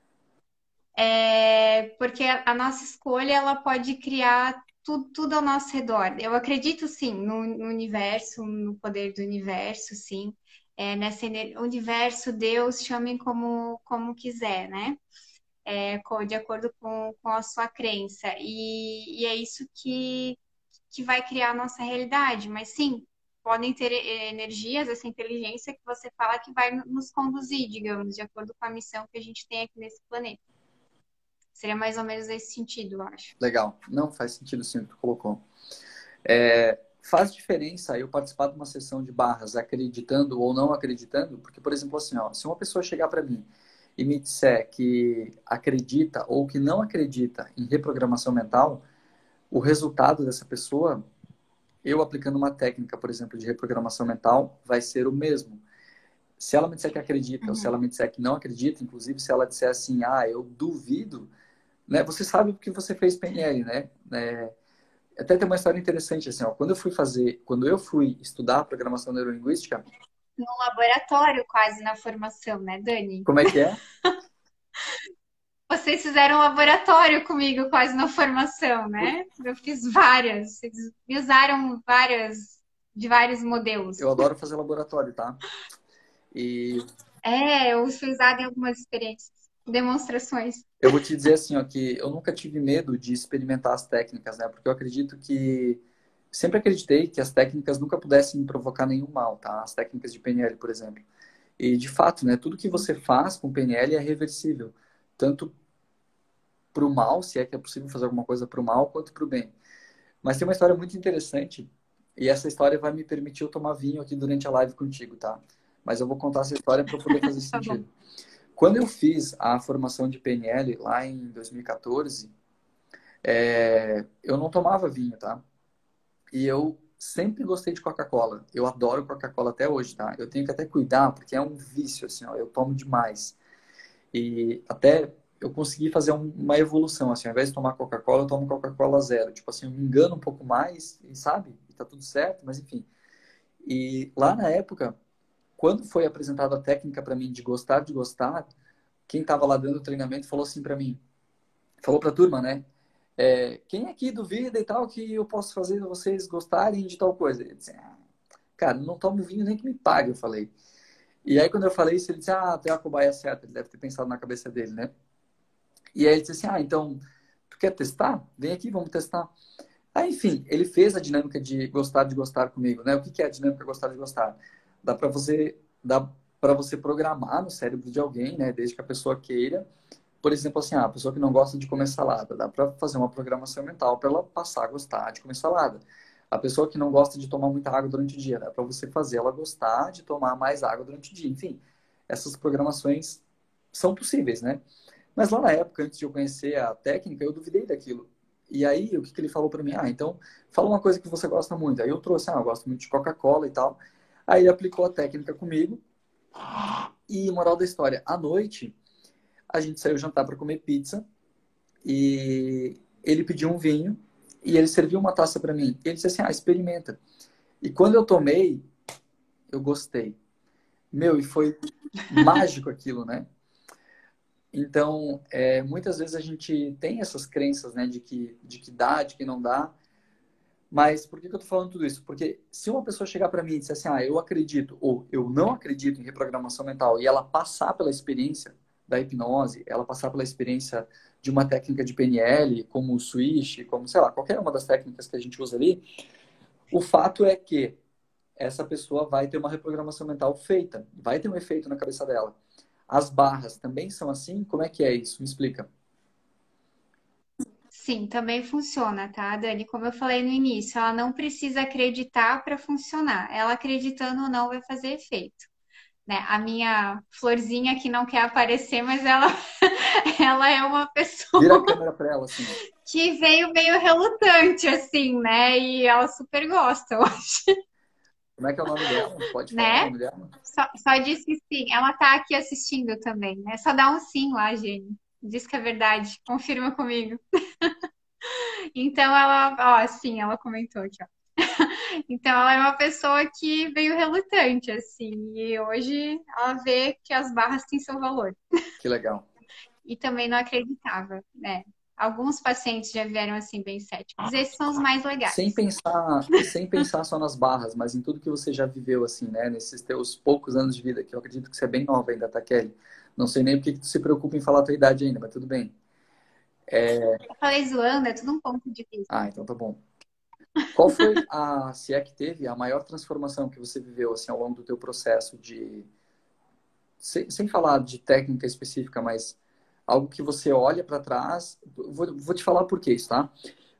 É, porque a nossa escolha ela pode criar tudo, tudo ao nosso redor. Eu acredito sim no, no universo, no poder do universo, sim. É, nesse universo, Deus, chame como, como quiser, né? É, de acordo com, com a sua crença. E, e é isso que, que vai criar a nossa realidade. Mas sim, podem ter energias, essa inteligência que você fala que vai nos conduzir, digamos, de acordo com a missão que a gente tem aqui nesse planeta. Seria mais ou menos esse sentido, eu acho. Legal. Não, faz sentido sim o que tu colocou. É, faz diferença eu participar de uma sessão de barras acreditando ou não acreditando? Porque, por exemplo, assim, ó, se uma pessoa chegar para mim e me disser que acredita ou que não acredita em reprogramação mental, o resultado dessa pessoa, eu aplicando uma técnica, por exemplo, de reprogramação mental, vai ser o mesmo. Se ela me disser que acredita, uhum. ou se ela me disser que não acredita, inclusive se ela disser assim, ah, eu duvido, né? Você sabe o que você fez PNL, né? É, até tem uma história interessante, assim, ó, quando eu fui fazer, quando eu fui estudar programação neurolinguística... No laboratório, quase, na formação, né, Dani? Como é que é? (laughs) Vocês fizeram um laboratório comigo quase na formação, né? Eu fiz várias. Vocês usaram várias, de vários modelos. Eu adoro fazer laboratório, tá? E... É, eu fui usada em algumas experiências, demonstrações. Eu vou te dizer assim, ó, que eu nunca tive medo de experimentar as técnicas, né? Porque eu acredito que sempre acreditei que as técnicas nunca pudessem provocar nenhum mal, tá? As técnicas de PNL, por exemplo. E de fato, né, tudo que você faz com PNL é reversível tanto para o mal, se é que é possível fazer alguma coisa para o mal, quanto para o bem. Mas tem uma história muito interessante e essa história vai me permitir eu tomar vinho aqui durante a live contigo, tá? Mas eu vou contar essa história para poder fazer (laughs) tá sentido. Quando eu fiz a formação de PNL lá em 2014, é, eu não tomava vinho, tá? E eu sempre gostei de Coca-Cola. Eu adoro Coca-Cola até hoje, tá? Eu tenho que até cuidar, porque é um vício, assim, ó, eu tomo demais. E até eu consegui fazer uma evolução, assim, ao invés de tomar Coca-Cola, eu tomo Coca-Cola zero. Tipo assim, eu me engano um pouco mais, sabe? E tá tudo certo, mas enfim. E lá na época, quando foi apresentada a técnica para mim de gostar de gostar, quem estava lá dando o treinamento falou assim para mim, falou para a turma, né? É, quem aqui duvida e tal que eu posso fazer vocês gostarem de tal coisa? Eu disse, ah, cara, não tomo vinho nem que me pague, eu falei. E aí, quando eu falei isso, ele disse, ah, tem a cobaia certa. Ele deve ter pensado na cabeça dele, né? E aí ele disse assim, ah, então, tu quer testar? Vem aqui, vamos testar. Aí, enfim, ele fez a dinâmica de gostar de gostar comigo, né? O que é a dinâmica gostar de gostar? Dá para você, dá para você programar no cérebro de alguém, né? Desde que a pessoa queira. Por exemplo, assim, ah, a pessoa que não gosta de comer salada, dá para fazer uma programação mental para ela passar a gostar de comer salada. A pessoa que não gosta de tomar muita água durante o dia, né? Para você fazer ela gostar de tomar mais água durante o dia. Enfim, essas programações são possíveis, né? Mas lá na época, antes de eu conhecer a técnica, eu duvidei daquilo. E aí, o que, que ele falou para mim? Ah, então, fala uma coisa que você gosta muito. Aí eu trouxe, ah, eu gosto muito de Coca-Cola e tal. Aí ele aplicou a técnica comigo. E moral da história, à noite, a gente saiu jantar para comer pizza. E ele pediu um vinho e ele serviu uma taça para mim. Ele disse assim: ah, experimenta. E quando eu tomei, eu gostei. Meu, e foi mágico aquilo, né? Então, é, muitas vezes a gente tem essas crenças, né, de que, de que dá, de que não dá. Mas por que, que eu tô falando tudo isso? Porque se uma pessoa chegar para mim e disser assim, ah, eu acredito ou eu não acredito em reprogramação mental e ela passar pela experiência da hipnose, ela passar pela experiência de uma técnica de PNL, como o switch, como, sei lá, qualquer uma das técnicas que a gente usa ali, o fato é que essa pessoa vai ter uma reprogramação mental feita, vai ter um efeito na cabeça dela. As barras também são assim? Como é que é isso? Me explica. Sim, também funciona, tá, Dani? Como eu falei no início, ela não precisa acreditar para funcionar. Ela acreditando ou não vai fazer efeito né? A minha florzinha que não quer aparecer, mas ela, (laughs) ela é uma pessoa. Vira a câmera pra ela, assim. Que veio meio relutante, assim, né? E ela super gosta, (laughs) hoje. Como é que é o nome dela? Pode falar né? o nome dela? Só, só disse sim. Ela tá aqui assistindo também, né? Só dá um sim lá, Jenny. Diz que é verdade. Confirma comigo. (laughs) então ela, ó, sim, ela comentou aqui, ó. Então ela é uma pessoa que veio relutante, assim, e hoje ela vê que as barras têm seu valor. Que legal. e também não acreditava, né? Alguns pacientes já vieram assim bem céticos. Esses são os mais legais. Sem pensar, sem pensar só nas barras, mas em tudo que você já viveu assim, né? Nesses teus poucos anos de vida, que eu acredito que você é bem nova ainda, tá, Kelly? Não sei nem porque que tu se preocupa em falar a tua idade ainda, mas tudo bem. É... Eu falei zoando, é tudo um ponto de vista. Ah, então tá bom. Qual foi a, se é que teve, a maior transformação que você viveu assim ao longo do teu processo de sem, sem falar de técnica específica, mas algo que você olha para trás. Vou, vou, te falar por que isso, tá?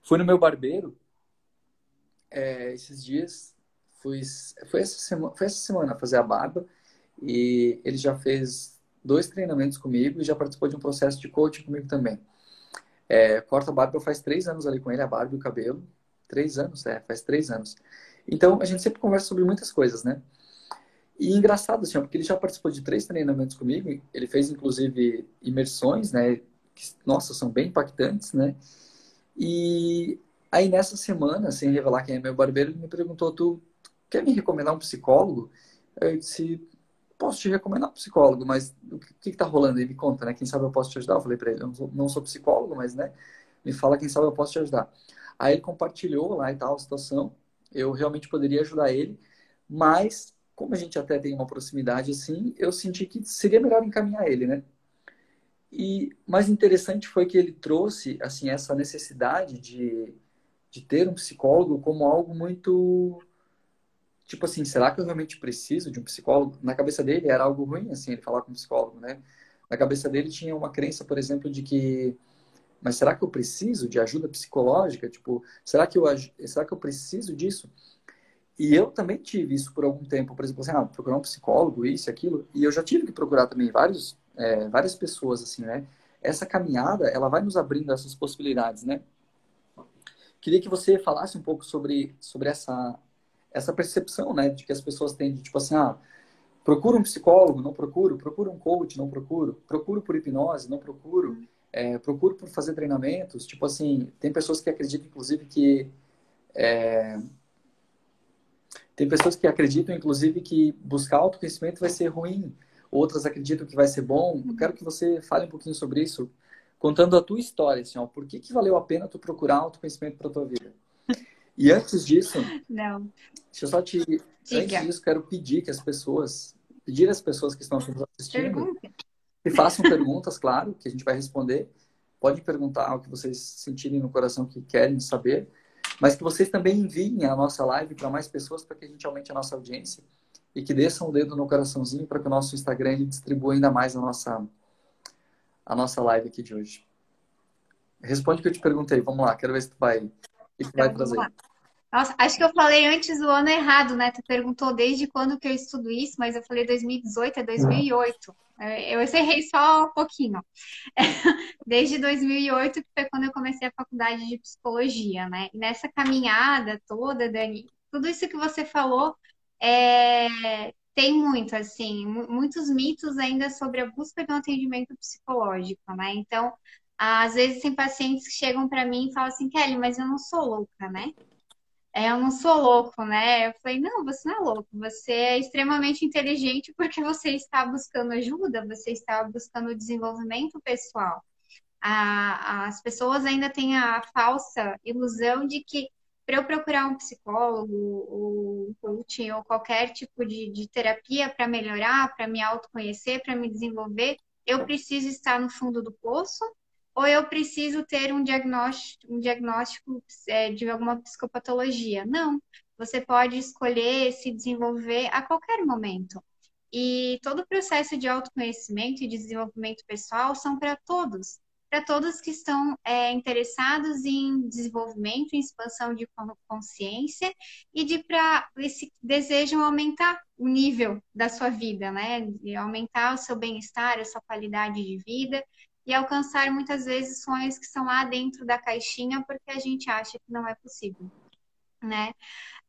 Fui no meu barbeiro é, esses dias, fui, foi, essa semana, foi essa semana fazer a barba e ele já fez dois treinamentos comigo e já participou de um processo de coaching comigo também. É, corta a barba faz três anos ali com ele, a barba e o cabelo. Três anos, é, faz três anos. Então, a gente sempre conversa sobre muitas coisas, né? E engraçado, assim, porque ele já participou de três treinamentos comigo, ele fez, inclusive, imersões, né? Que, nossa, são bem impactantes, né? E aí, nessa semana, sem revelar quem é meu barbeiro, ele me perguntou, tu quer me recomendar um psicólogo? Eu disse, posso te recomendar um psicólogo, mas o que está rolando aí? Me conta, né? Quem sabe eu posso te ajudar? Eu falei para ele, eu não sou, não sou psicólogo, mas, né? Me fala quem sabe eu posso te ajudar. Aí ele compartilhou lá e tal a situação. Eu realmente poderia ajudar ele, mas como a gente até tem uma proximidade assim, eu senti que seria melhor encaminhar ele, né? E mais interessante foi que ele trouxe assim essa necessidade de, de ter um psicólogo como algo muito tipo assim, será que eu realmente preciso de um psicólogo? Na cabeça dele era algo ruim assim, ele falar com um psicólogo, né? Na cabeça dele tinha uma crença, por exemplo, de que mas será que eu preciso de ajuda psicológica? Tipo, será que eu será que eu preciso disso? E eu também tive isso por algum tempo, por exemplo, assim, ah, procurar um psicólogo, isso, aquilo, e eu já tive que procurar também vários, é, várias pessoas, assim, né? Essa caminhada, ela vai nos abrindo essas possibilidades, né? Queria que você falasse um pouco sobre, sobre essa, essa percepção, né, de que as pessoas têm, de, tipo assim, ah, procuro um psicólogo, não procuro, procuro um coach, não procuro, procuro por hipnose, não procuro, é, procuro por fazer treinamentos, tipo assim, tem pessoas que acreditam, inclusive, que é, tem pessoas que acreditam, inclusive, que buscar autoconhecimento vai ser ruim. Outras acreditam que vai ser bom. Eu quero que você fale um pouquinho sobre isso, contando a tua história, assim, ó. Por que, que valeu a pena tu procurar autoconhecimento para tua vida? E antes disso, Não. deixa eu só te... Diga. Antes disso, quero pedir que as pessoas... Pedir às pessoas que estão nos assistindo... Pergunta. Que façam perguntas, claro, que a gente vai responder. Pode perguntar o que vocês sentirem no coração que querem saber mas que vocês também enviem a nossa live para mais pessoas para que a gente aumente a nossa audiência e que desçam o dedo no coraçãozinho para que o nosso Instagram distribua ainda mais a nossa, a nossa live aqui de hoje. Responde o que eu te perguntei. Vamos lá, quero ver se tu vai, o que tu vai então, trazer. Nossa, acho que eu falei antes o ano errado, né? Tu perguntou desde quando que eu estudo isso, mas eu falei 2018, é 2008. Eu encerrei só um pouquinho. (laughs) Desde 2008, que foi quando eu comecei a faculdade de psicologia, né? E nessa caminhada toda, Dani, tudo isso que você falou é... tem muito, assim, muitos mitos ainda sobre a busca de um atendimento psicológico, né? Então, às vezes tem pacientes que chegam para mim e falam assim, Kelly, mas eu não sou louca, né? É, eu não sou louco, né? Eu falei, não, você não é louco, você é extremamente inteligente porque você está buscando ajuda, você está buscando desenvolvimento pessoal. A, as pessoas ainda têm a falsa ilusão de que para eu procurar um psicólogo, ou um coaching, ou qualquer tipo de, de terapia para melhorar, para me autoconhecer, para me desenvolver, eu preciso estar no fundo do poço ou eu preciso ter um diagnóstico, um diagnóstico é, de alguma psicopatologia. Não, você pode escolher se desenvolver a qualquer momento. E todo o processo de autoconhecimento e desenvolvimento pessoal são para todos, para todos que estão é, interessados em desenvolvimento, em expansão de consciência e de para que desejam aumentar o nível da sua vida, né? De aumentar o seu bem-estar, a sua qualidade de vida e alcançar muitas vezes sonhos que são lá dentro da caixinha porque a gente acha que não é possível, né?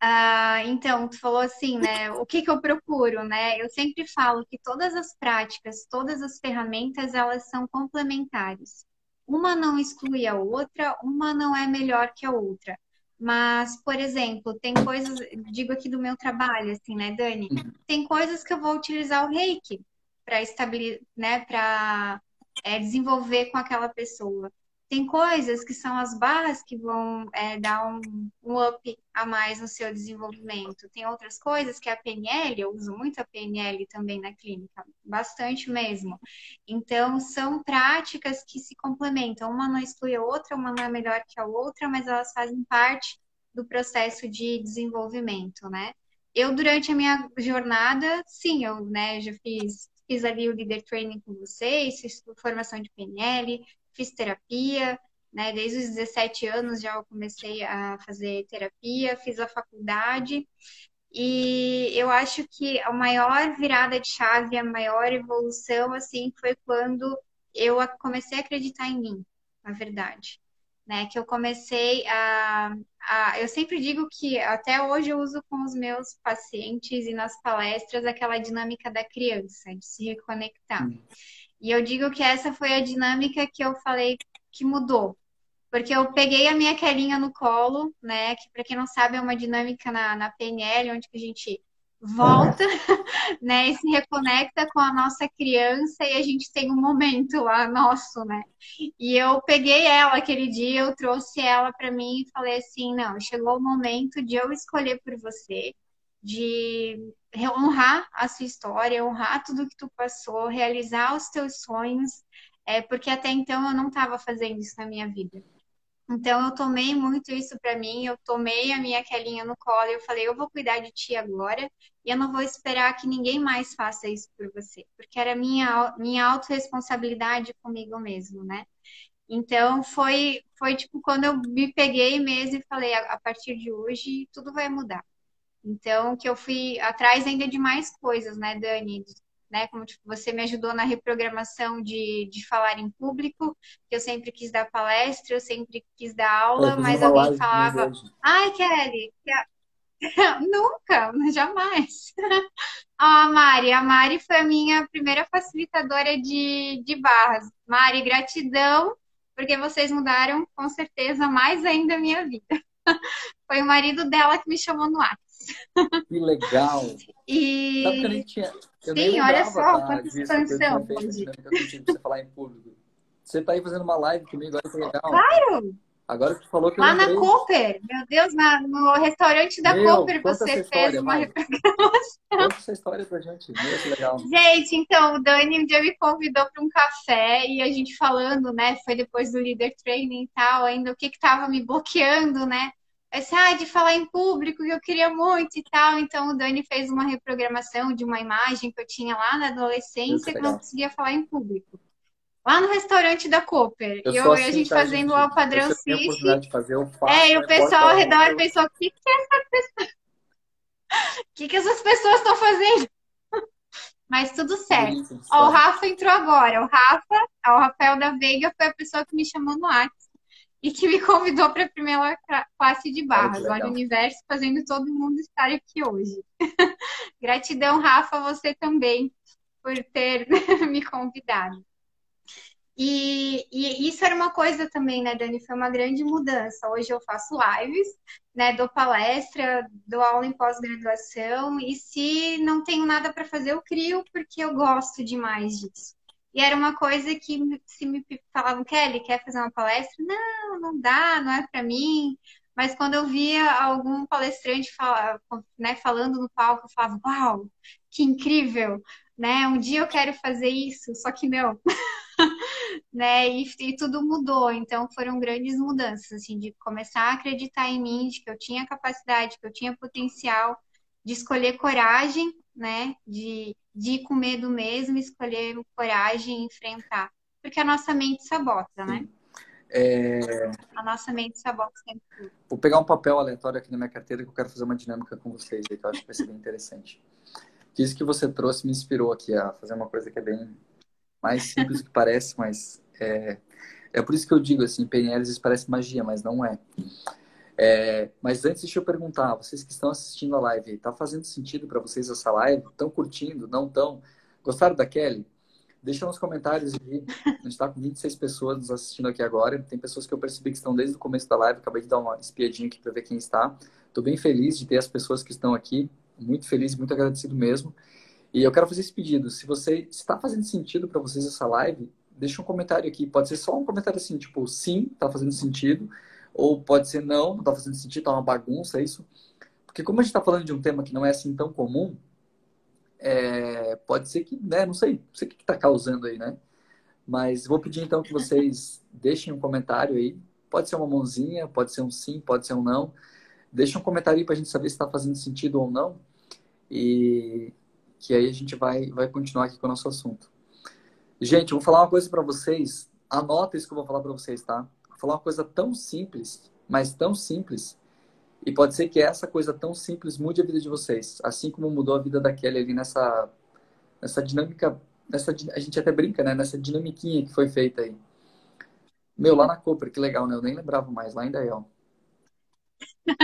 Ah, então, tu falou assim, né? O que, que eu procuro, né? Eu sempre falo que todas as práticas, todas as ferramentas, elas são complementares. Uma não exclui a outra, uma não é melhor que a outra. Mas, por exemplo, tem coisas, digo aqui do meu trabalho, assim, né, Dani? Uhum. Tem coisas que eu vou utilizar o reiki para estabilizar, né, para é, desenvolver com aquela pessoa. Tem coisas que são as barras que vão é, dar um, um up a mais no seu desenvolvimento. Tem outras coisas que a PNL, eu uso muito a PNL também na clínica, bastante mesmo. Então, são práticas que se complementam. Uma não exclui a outra, uma não é melhor que a outra, mas elas fazem parte do processo de desenvolvimento, né? Eu, durante a minha jornada, sim, eu né, já fiz, fiz ali o Leader Training com vocês, fiz formação de PNL, fiz terapia, né? Desde os 17 anos já eu comecei a fazer terapia, fiz a faculdade, e eu acho que a maior virada de chave, a maior evolução, assim, foi quando eu comecei a acreditar em mim, na verdade né? Que eu comecei a, a, Eu sempre digo que até hoje eu uso com os meus pacientes e nas palestras aquela dinâmica da criança, de se reconectar. Hum. E eu digo que essa foi a dinâmica que eu falei que mudou. Porque eu peguei a minha Kelinha no colo, né? Que para quem não sabe é uma dinâmica na, na PNL, onde que a gente volta, (laughs) né, e se reconecta com a nossa criança e a gente tem um momento lá nosso, né? E eu peguei ela aquele dia, eu trouxe ela para mim e falei assim, não, chegou o momento de eu escolher por você, de honrar a sua história, honrar tudo que tu passou, realizar os teus sonhos, é, porque até então eu não estava fazendo isso na minha vida. Então eu tomei muito isso para mim, eu tomei a minha Kelinha no colo eu falei, eu vou cuidar de ti agora e eu não vou esperar que ninguém mais faça isso por você, porque era minha minha autorresponsabilidade comigo mesmo, né? Então foi foi tipo quando eu me peguei mesmo e falei, a, a partir de hoje tudo vai mudar. Então que eu fui atrás ainda de mais coisas, né, Dani, né? Como tipo, você me ajudou na reprogramação de, de falar em público, que eu sempre quis dar palestra, eu sempre quis dar aula, mas alguém falava, ai, Kelly, (laughs) nunca, (laughs) jamais. (laughs) a Mari, a Mari foi a minha primeira facilitadora de, de barras. Mari, gratidão, porque vocês mudaram com certeza mais ainda a minha vida. Foi o marido dela que me chamou no WhatsApp. (laughs) Que legal! E... Sabe que eu eu Sim, olha só, quanta expansão. Você falar em público. Você tá aí fazendo uma live comigo, olha que legal. Claro! Agora que tu falou que Lá na Cooper, meu Deus, na, no restaurante da meu, Cooper você fez uma reprogramação. Conta essa história pra gente, meu, que legal. Gente, então, o Dani um dia me convidou para um café e a gente falando, né, foi depois do Leader Training e tal, ainda o que que tava me bloqueando, né, ah, de falar em público que eu queria muito e tal. Então o Dani fez uma reprogramação de uma imagem que eu tinha lá na adolescência que eu não conseguia falar em público. Lá no restaurante da Cooper. Eu e eu, assim, a gente tá, fazendo gente, o padrão City. É, e o pessoal ao redor pensou: o que, que é essa pessoa? O (laughs) que, que essas pessoas estão fazendo? (laughs) Mas tudo certo. Ó, o Rafa entrou agora. O Rafa, o Rafael da Veiga foi a pessoa que me chamou no WhatsApp e que me convidou para a primeira classe de barras. Olha o universo fazendo todo mundo estar aqui hoje. (laughs) Gratidão, Rafa, você também, por ter (laughs) me convidado. E, e, isso era uma coisa também, né, Dani? Foi uma grande mudança. Hoje eu faço lives, né? Dou palestra, dou aula em pós-graduação, e se não tenho nada para fazer, eu crio porque eu gosto demais disso. E era uma coisa que se me falavam, Kelly, quer fazer uma palestra? Não, não dá, não é para mim. Mas quando eu via algum palestrante né, falando no palco, eu falava, uau, que incrível, né? Um dia eu quero fazer isso, só que não. (laughs) né? E, e, tudo mudou, então foram grandes mudanças, assim, de começar a acreditar em mim, de que eu tinha capacidade, que eu tinha potencial, de escolher coragem, né? De de ir com medo mesmo, escolher coragem e enfrentar. Porque a nossa mente sabota, né? É... A nossa mente sabota sempre. Vou pegar um papel aleatório aqui na minha carteira que eu quero fazer uma dinâmica com vocês aí, que eu acho que vai ser bem interessante. Isso que você trouxe me inspirou aqui a fazer uma coisa que é bem mais simples do que parece, mas é, é por isso que eu digo assim, PNL às vezes parece magia, mas não é. É, mas antes, deixa eu perguntar, vocês que estão assistindo a live, está fazendo sentido para vocês essa live? Estão curtindo? Não estão? Gostaram da Kelly? Deixa nos comentários aqui. A gente está com 26 pessoas nos assistindo aqui agora. Tem pessoas que eu percebi que estão desde o começo da live. Acabei de dar uma espiadinha aqui para ver quem está. Estou bem feliz de ter as pessoas que estão aqui. Muito feliz, muito agradecido mesmo. E eu quero fazer esse pedido. Se você está fazendo sentido para vocês essa live, deixa um comentário aqui. Pode ser só um comentário assim, tipo, sim, está fazendo sentido ou pode ser não, não está fazendo sentido, está uma bagunça isso. Porque como a gente está falando de um tema que não é assim tão comum, é, pode ser que, né, não sei, não sei o que está causando aí, né? Mas vou pedir então que vocês deixem um comentário aí. Pode ser uma mãozinha, pode ser um sim, pode ser um não. deixa um comentário aí para a gente saber se está fazendo sentido ou não. E que aí a gente vai, vai continuar aqui com o nosso assunto. Gente, eu vou falar uma coisa para vocês. Anota isso que eu vou falar para vocês, tá? Falar uma coisa tão simples, mas tão simples. E pode ser que essa coisa tão simples mude a vida de vocês. Assim como mudou a vida da Kelly ali nessa, nessa dinâmica. Nessa, a gente até brinca, né? Nessa dinamiquinha que foi feita aí. Meu, lá na Cooper, que legal, né? Eu nem lembrava mais, lá em Dayal.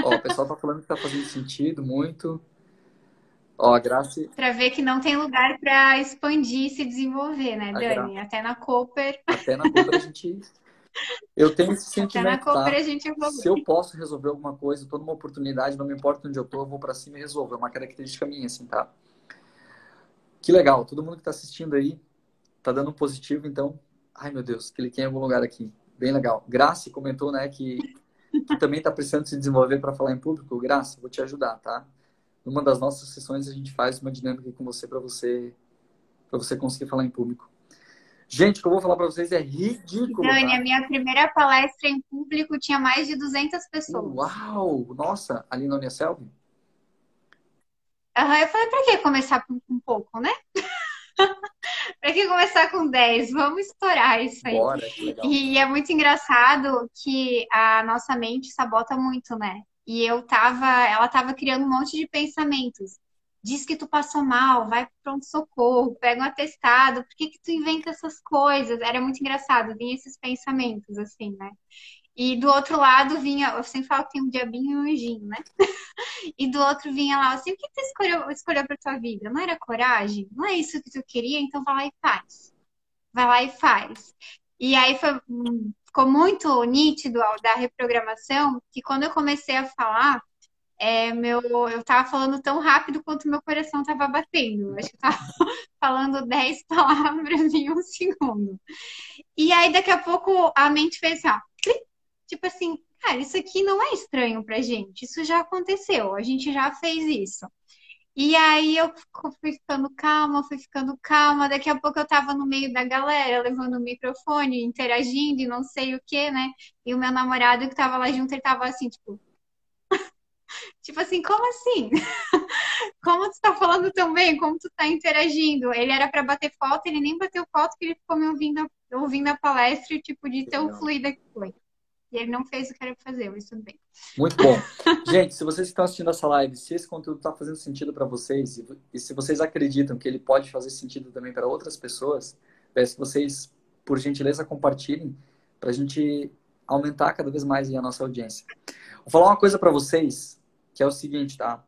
Ó, o pessoal tá falando que tá fazendo sentido muito. Ó, a Graça. Para ver que não tem lugar para expandir e se desenvolver, né, Dani? Gra... Até na Cooper. Até na Cooper a gente. Eu tenho esse sentimento. Tá? Se eu posso resolver alguma coisa, tô numa oportunidade, não me importa onde eu tô, eu vou para cima e resolvo. É uma característica minha, assim, tá? Que legal. Todo mundo que tá assistindo aí tá dando um positivo, então. Ai, meu Deus, cliquei em algum lugar aqui. Bem legal. Graça comentou, né, que, que também está precisando se desenvolver para falar em público. Graça, vou te ajudar, tá? Numa das nossas sessões a gente faz uma dinâmica com você para você para você conseguir falar em público. Gente, o que eu vou falar para vocês é ridículo. Dani, a minha primeira palestra em público tinha mais de 200 pessoas. Uau! Nossa, ali na Unicelv? Uhum, eu falei, para que começar com um pouco, né? (laughs) Para que começar com 10? Vamos estourar isso aí. Bora, e é muito engraçado que a nossa mente sabota muito, né? E eu tava, ela tava criando um monte de pensamentos. Diz que tu passou mal, vai pro pronto-socorro, pega um atestado, por que que tu inventa essas coisas? Era muito engraçado, vinha esses pensamentos, assim, né? E do outro lado vinha, eu sempre falo que tem um diabinho e um anjinho, né? (laughs) e do outro vinha lá, assim, o que tu escolheu, escolheu pra tua vida? Não era coragem? Não é isso que tu queria? Então vai lá e faz. Vai lá e faz. E aí foi, ficou muito nítido da reprogramação que quando eu comecei a falar, é, meu, eu tava falando tão rápido quanto meu coração tava batendo. Acho que eu tava (laughs) falando 10 (laughs) palavras em um segundo. E aí, daqui a pouco, a mente fez assim, ó, tipo assim, cara, isso aqui não é estranho pra gente, isso já aconteceu, a gente já fez isso. E aí eu fui ficando calma, fui ficando calma. Daqui a pouco eu tava no meio da galera, levando o microfone, interagindo e não sei o que, né? E o meu namorado que tava lá junto, ele tava assim, tipo. Tipo assim, como assim? (laughs) como tu tá falando tão bem? Como tu tá interagindo? Ele era para bater foto, ele nem bateu foto, que ele ficou me ouvindo, ouvindo a palestra tipo, de tão fluida que foi. E ele não fez o que era pra fazer, mas tudo bem. Muito bom. (laughs) Gente, se vocês estão assistindo essa live, se esse conteúdo está fazendo sentido para vocês e se vocês acreditam que ele pode fazer sentido também para outras pessoas, peço que vocês, por gentileza, compartilhem para a gente aumentar cada vez mais a nossa audiência. Vou falar uma coisa para vocês, que é o seguinte, tá?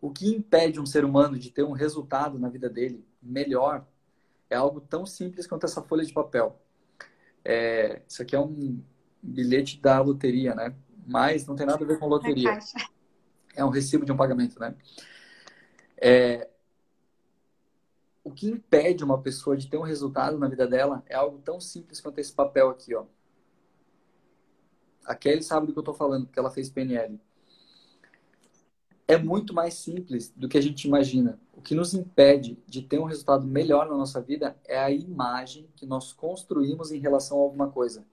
O que impede um ser humano de ter um resultado na vida dele melhor é algo tão simples quanto essa folha de papel. É, isso aqui é um bilhete da loteria, né? Mas não tem nada a ver com loteria. (laughs) É um recibo de um pagamento, né? É... O que impede uma pessoa de ter um resultado na vida dela é algo tão simples quanto esse papel aqui, ó. A Kelly sabe do que eu estou falando, porque ela fez PNL. É muito mais simples do que a gente imagina. O que nos impede de ter um resultado melhor na nossa vida é a imagem que nós construímos em relação a alguma coisa.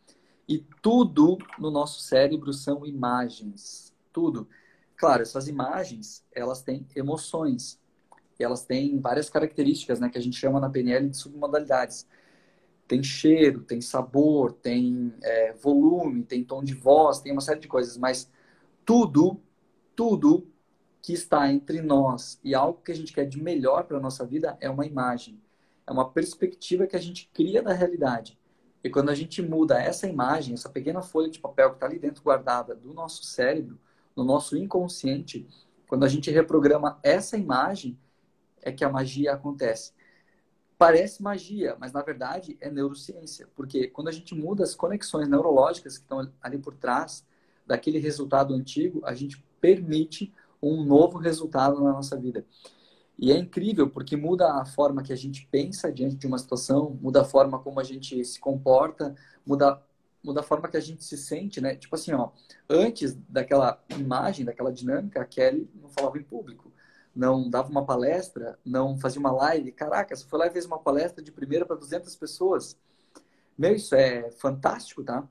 E tudo no nosso cérebro são imagens. Tudo. Claro, essas imagens, elas têm emoções. E elas têm várias características, né? Que a gente chama na PNL de submodalidades. Tem cheiro, tem sabor, tem é, volume, tem tom de voz, tem uma série de coisas. Mas tudo, tudo que está entre nós e algo que a gente quer de melhor para a nossa vida é uma imagem. É uma perspectiva que a gente cria da realidade. E quando a gente muda essa imagem, essa pequena folha de papel que está ali dentro guardada do nosso cérebro, no nosso inconsciente, quando a gente reprograma essa imagem, é que a magia acontece. Parece magia, mas na verdade é neurociência, porque quando a gente muda as conexões neurológicas que estão ali por trás daquele resultado antigo, a gente permite um novo resultado na nossa vida. E é incrível porque muda a forma que a gente pensa diante de uma situação, muda a forma como a gente se comporta, muda, muda a forma que a gente se sente, né? Tipo assim, ó, antes daquela imagem, daquela dinâmica, a Kelly não falava em público, não dava uma palestra, não fazia uma live. Caraca, você foi lá e fez uma palestra de primeira para 200 pessoas. Meu, isso é fantástico, tá?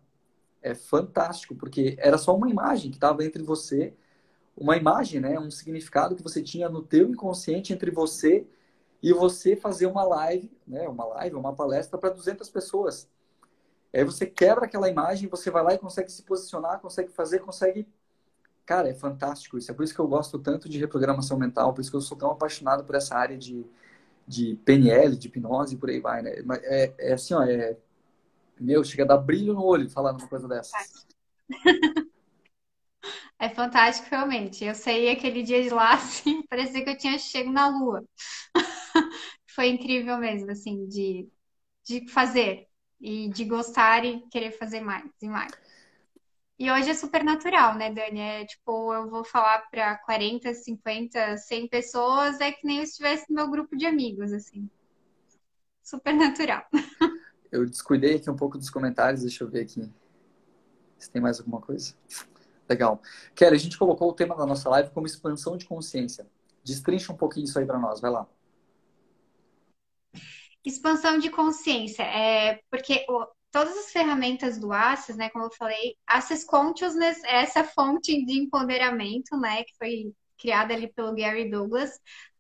É fantástico, porque era só uma imagem que estava entre você uma imagem, né? Um significado que você tinha no teu inconsciente entre você e você fazer uma live, né? Uma live, uma palestra para 200 pessoas. Aí você quebra aquela imagem, você vai lá e consegue se posicionar, consegue fazer, consegue. Cara, é fantástico isso. É por isso que eu gosto tanto de reprogramação mental, por isso que eu sou tão apaixonado por essa área de, de PNL, de hipnose e por aí vai, né? É, é assim, ó, é. Meu, chega a dar brilho no olho falar numa coisa dessas. (laughs) É fantástico, realmente. Eu saí aquele dia de lá, (laughs) assim, parecia que eu tinha chego na lua. (laughs) Foi incrível mesmo, assim, de, de fazer e de gostar e querer fazer mais e mais. E hoje é super natural, né, Dani? É tipo, eu vou falar para 40, 50, 100 pessoas, é que nem eu estivesse no meu grupo de amigos, assim. Super natural. (laughs) Eu descuidei aqui um pouco dos comentários, deixa eu ver aqui. Se tem mais alguma coisa. Legal. Kelly, a gente colocou o tema da nossa live como expansão de consciência. Destrincha um pouquinho isso aí para nós, vai lá. Expansão de consciência, é porque o, todas as ferramentas do Access, né, como eu falei, Access Consciousness é essa fonte de empoderamento, né, que foi criada ali pelo Gary Douglas,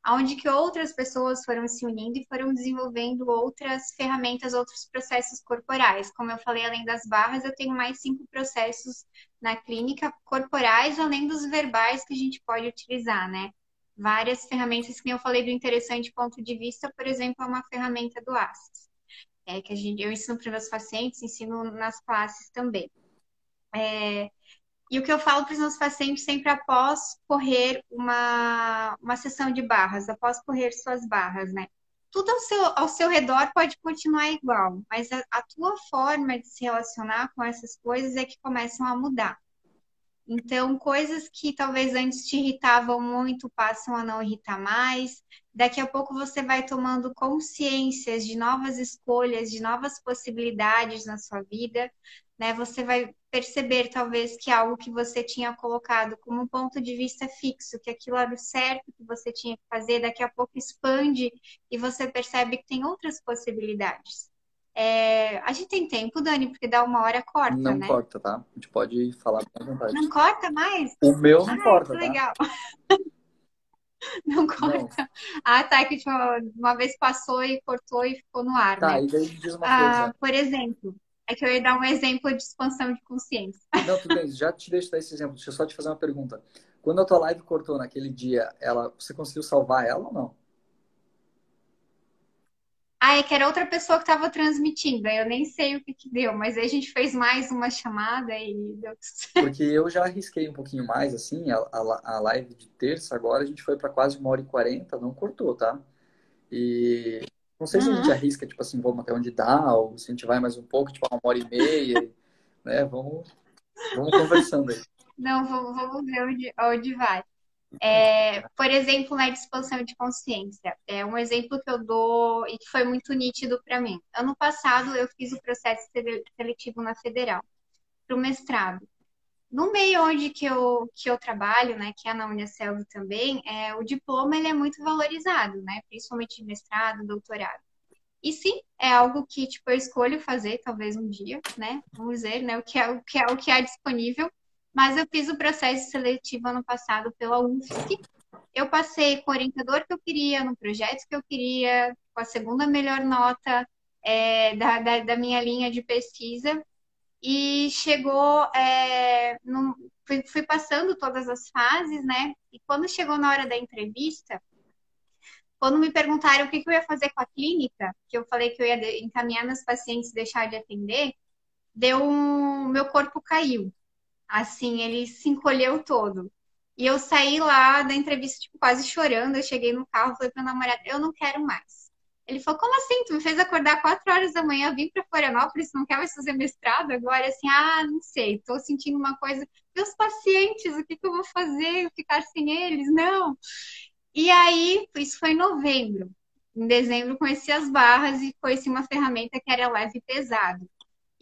onde que outras pessoas foram se unindo e foram desenvolvendo outras ferramentas, outros processos corporais. Como eu falei, além das barras, eu tenho mais cinco processos na clínica corporais, além dos verbais que a gente pode utilizar, né? várias ferramentas que eu falei do interessante ponto de vista, por exemplo, é uma ferramenta do ACES, é, que a gente, eu ensino para meus pacientes, ensino nas classes também. É, e o que eu falo para os meus pacientes sempre após correr uma, uma sessão de barras, após correr suas barras, né? Tudo ao seu, ao seu redor pode continuar igual, mas a, a tua forma de se relacionar com essas coisas é que começam a mudar. Então, coisas que talvez antes te irritavam muito passam a não irritar mais. Daqui a pouco você vai tomando consciências de novas escolhas, de novas possibilidades na sua vida, né? Você vai perceber talvez que algo que você tinha colocado como um ponto de vista fixo, que aquilo era o certo que você tinha que fazer, daqui a pouco expande e você percebe que tem outras possibilidades. É, a gente tem tempo, Dani, porque dá uma hora corta, não né? Não corta, tá? A gente pode falar à vontade. Não corta mais? O meu não ah, corta, que tá? legal. (laughs) Não corta. Não. Ah, tá. Que uma, uma vez passou e cortou e ficou no ar, tá, né? e daí diz uma ah, coisa. Por exemplo, é que eu ia dar um exemplo de expansão de consciência. (laughs) Não, tudo bem. Já te deixo dar esse exemplo. Deixa eu só te fazer uma pergunta. Quando a tua live cortou naquele dia, ela, você conseguiu salvar ela ou não? Ah, é que era outra pessoa que estava transmitindo. Aí eu nem sei o que, que deu, mas aí a gente fez mais uma chamada e deu Porque eu já arrisquei um pouquinho mais, assim, a, a, a live de terça agora a gente foi para quase uma hora e quarenta, não cortou, tá? E não sei se a gente uhum. arrisca, tipo assim, vamos até onde dá, ou se a gente vai mais um pouco, tipo uma hora e meia, (laughs) né? Vamos, vamos conversando aí. Não, vamos, vamos ver onde, onde vai. É, por exemplo, na expansão de consciência. É um exemplo que eu dou e que foi muito nítido para mim. Ano passado, eu fiz o processo seletivo na Federal, para o mestrado. No meio onde que eu, que eu trabalho, né, que é na Unicelv também, é, o diploma ele é muito valorizado, né, principalmente de mestrado, doutorado. E sim, é algo que tipo, eu escolho fazer, talvez um dia, né? Vamos ver, né? O que é o que é, o que é disponível. Mas eu fiz o processo seletivo ano passado pela UFSC. Eu passei com o orientador que eu queria, no projeto que eu queria, com a segunda melhor nota é, da, da, da, minha linha de pesquisa. E chegou, é, fui, fui passando todas as fases, né? E quando chegou na hora da entrevista, quando me perguntaram o que, que eu ia fazer com a clínica, que eu falei que eu ia encaminhar meus pacientes deixar de atender, deu um, meu corpo caiu. Assim, ele se encolheu todo. E eu saí lá da entrevista, tipo, quase chorando. Eu cheguei no carro, falei para namorado, eu não quero mais. Ele falou, como assim? Tu me fez acordar quatro horas da manhã, vim para Florianópolis, não quer mais fazer mestrado agora? Assim, ah, não sei, tô sentindo uma coisa. Meus pacientes, o que, que eu vou fazer? Ficar sem eles? Não. E aí, isso foi em novembro. Em dezembro, conheci as barras e conheci uma ferramenta que era leve e pesado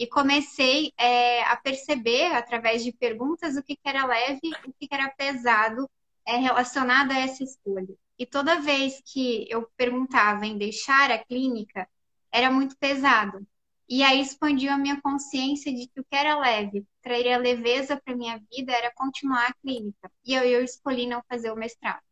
e comecei é, a perceber, através de perguntas, o que, que era leve e o que, que era pesado é, relacionado a essa escolha. E toda vez que eu perguntava em deixar a clínica, era muito pesado. E aí expandiu a minha consciência de que o que era leve, traria leveza para minha vida, era continuar a clínica. E eu, eu escolhi não fazer o mestrado.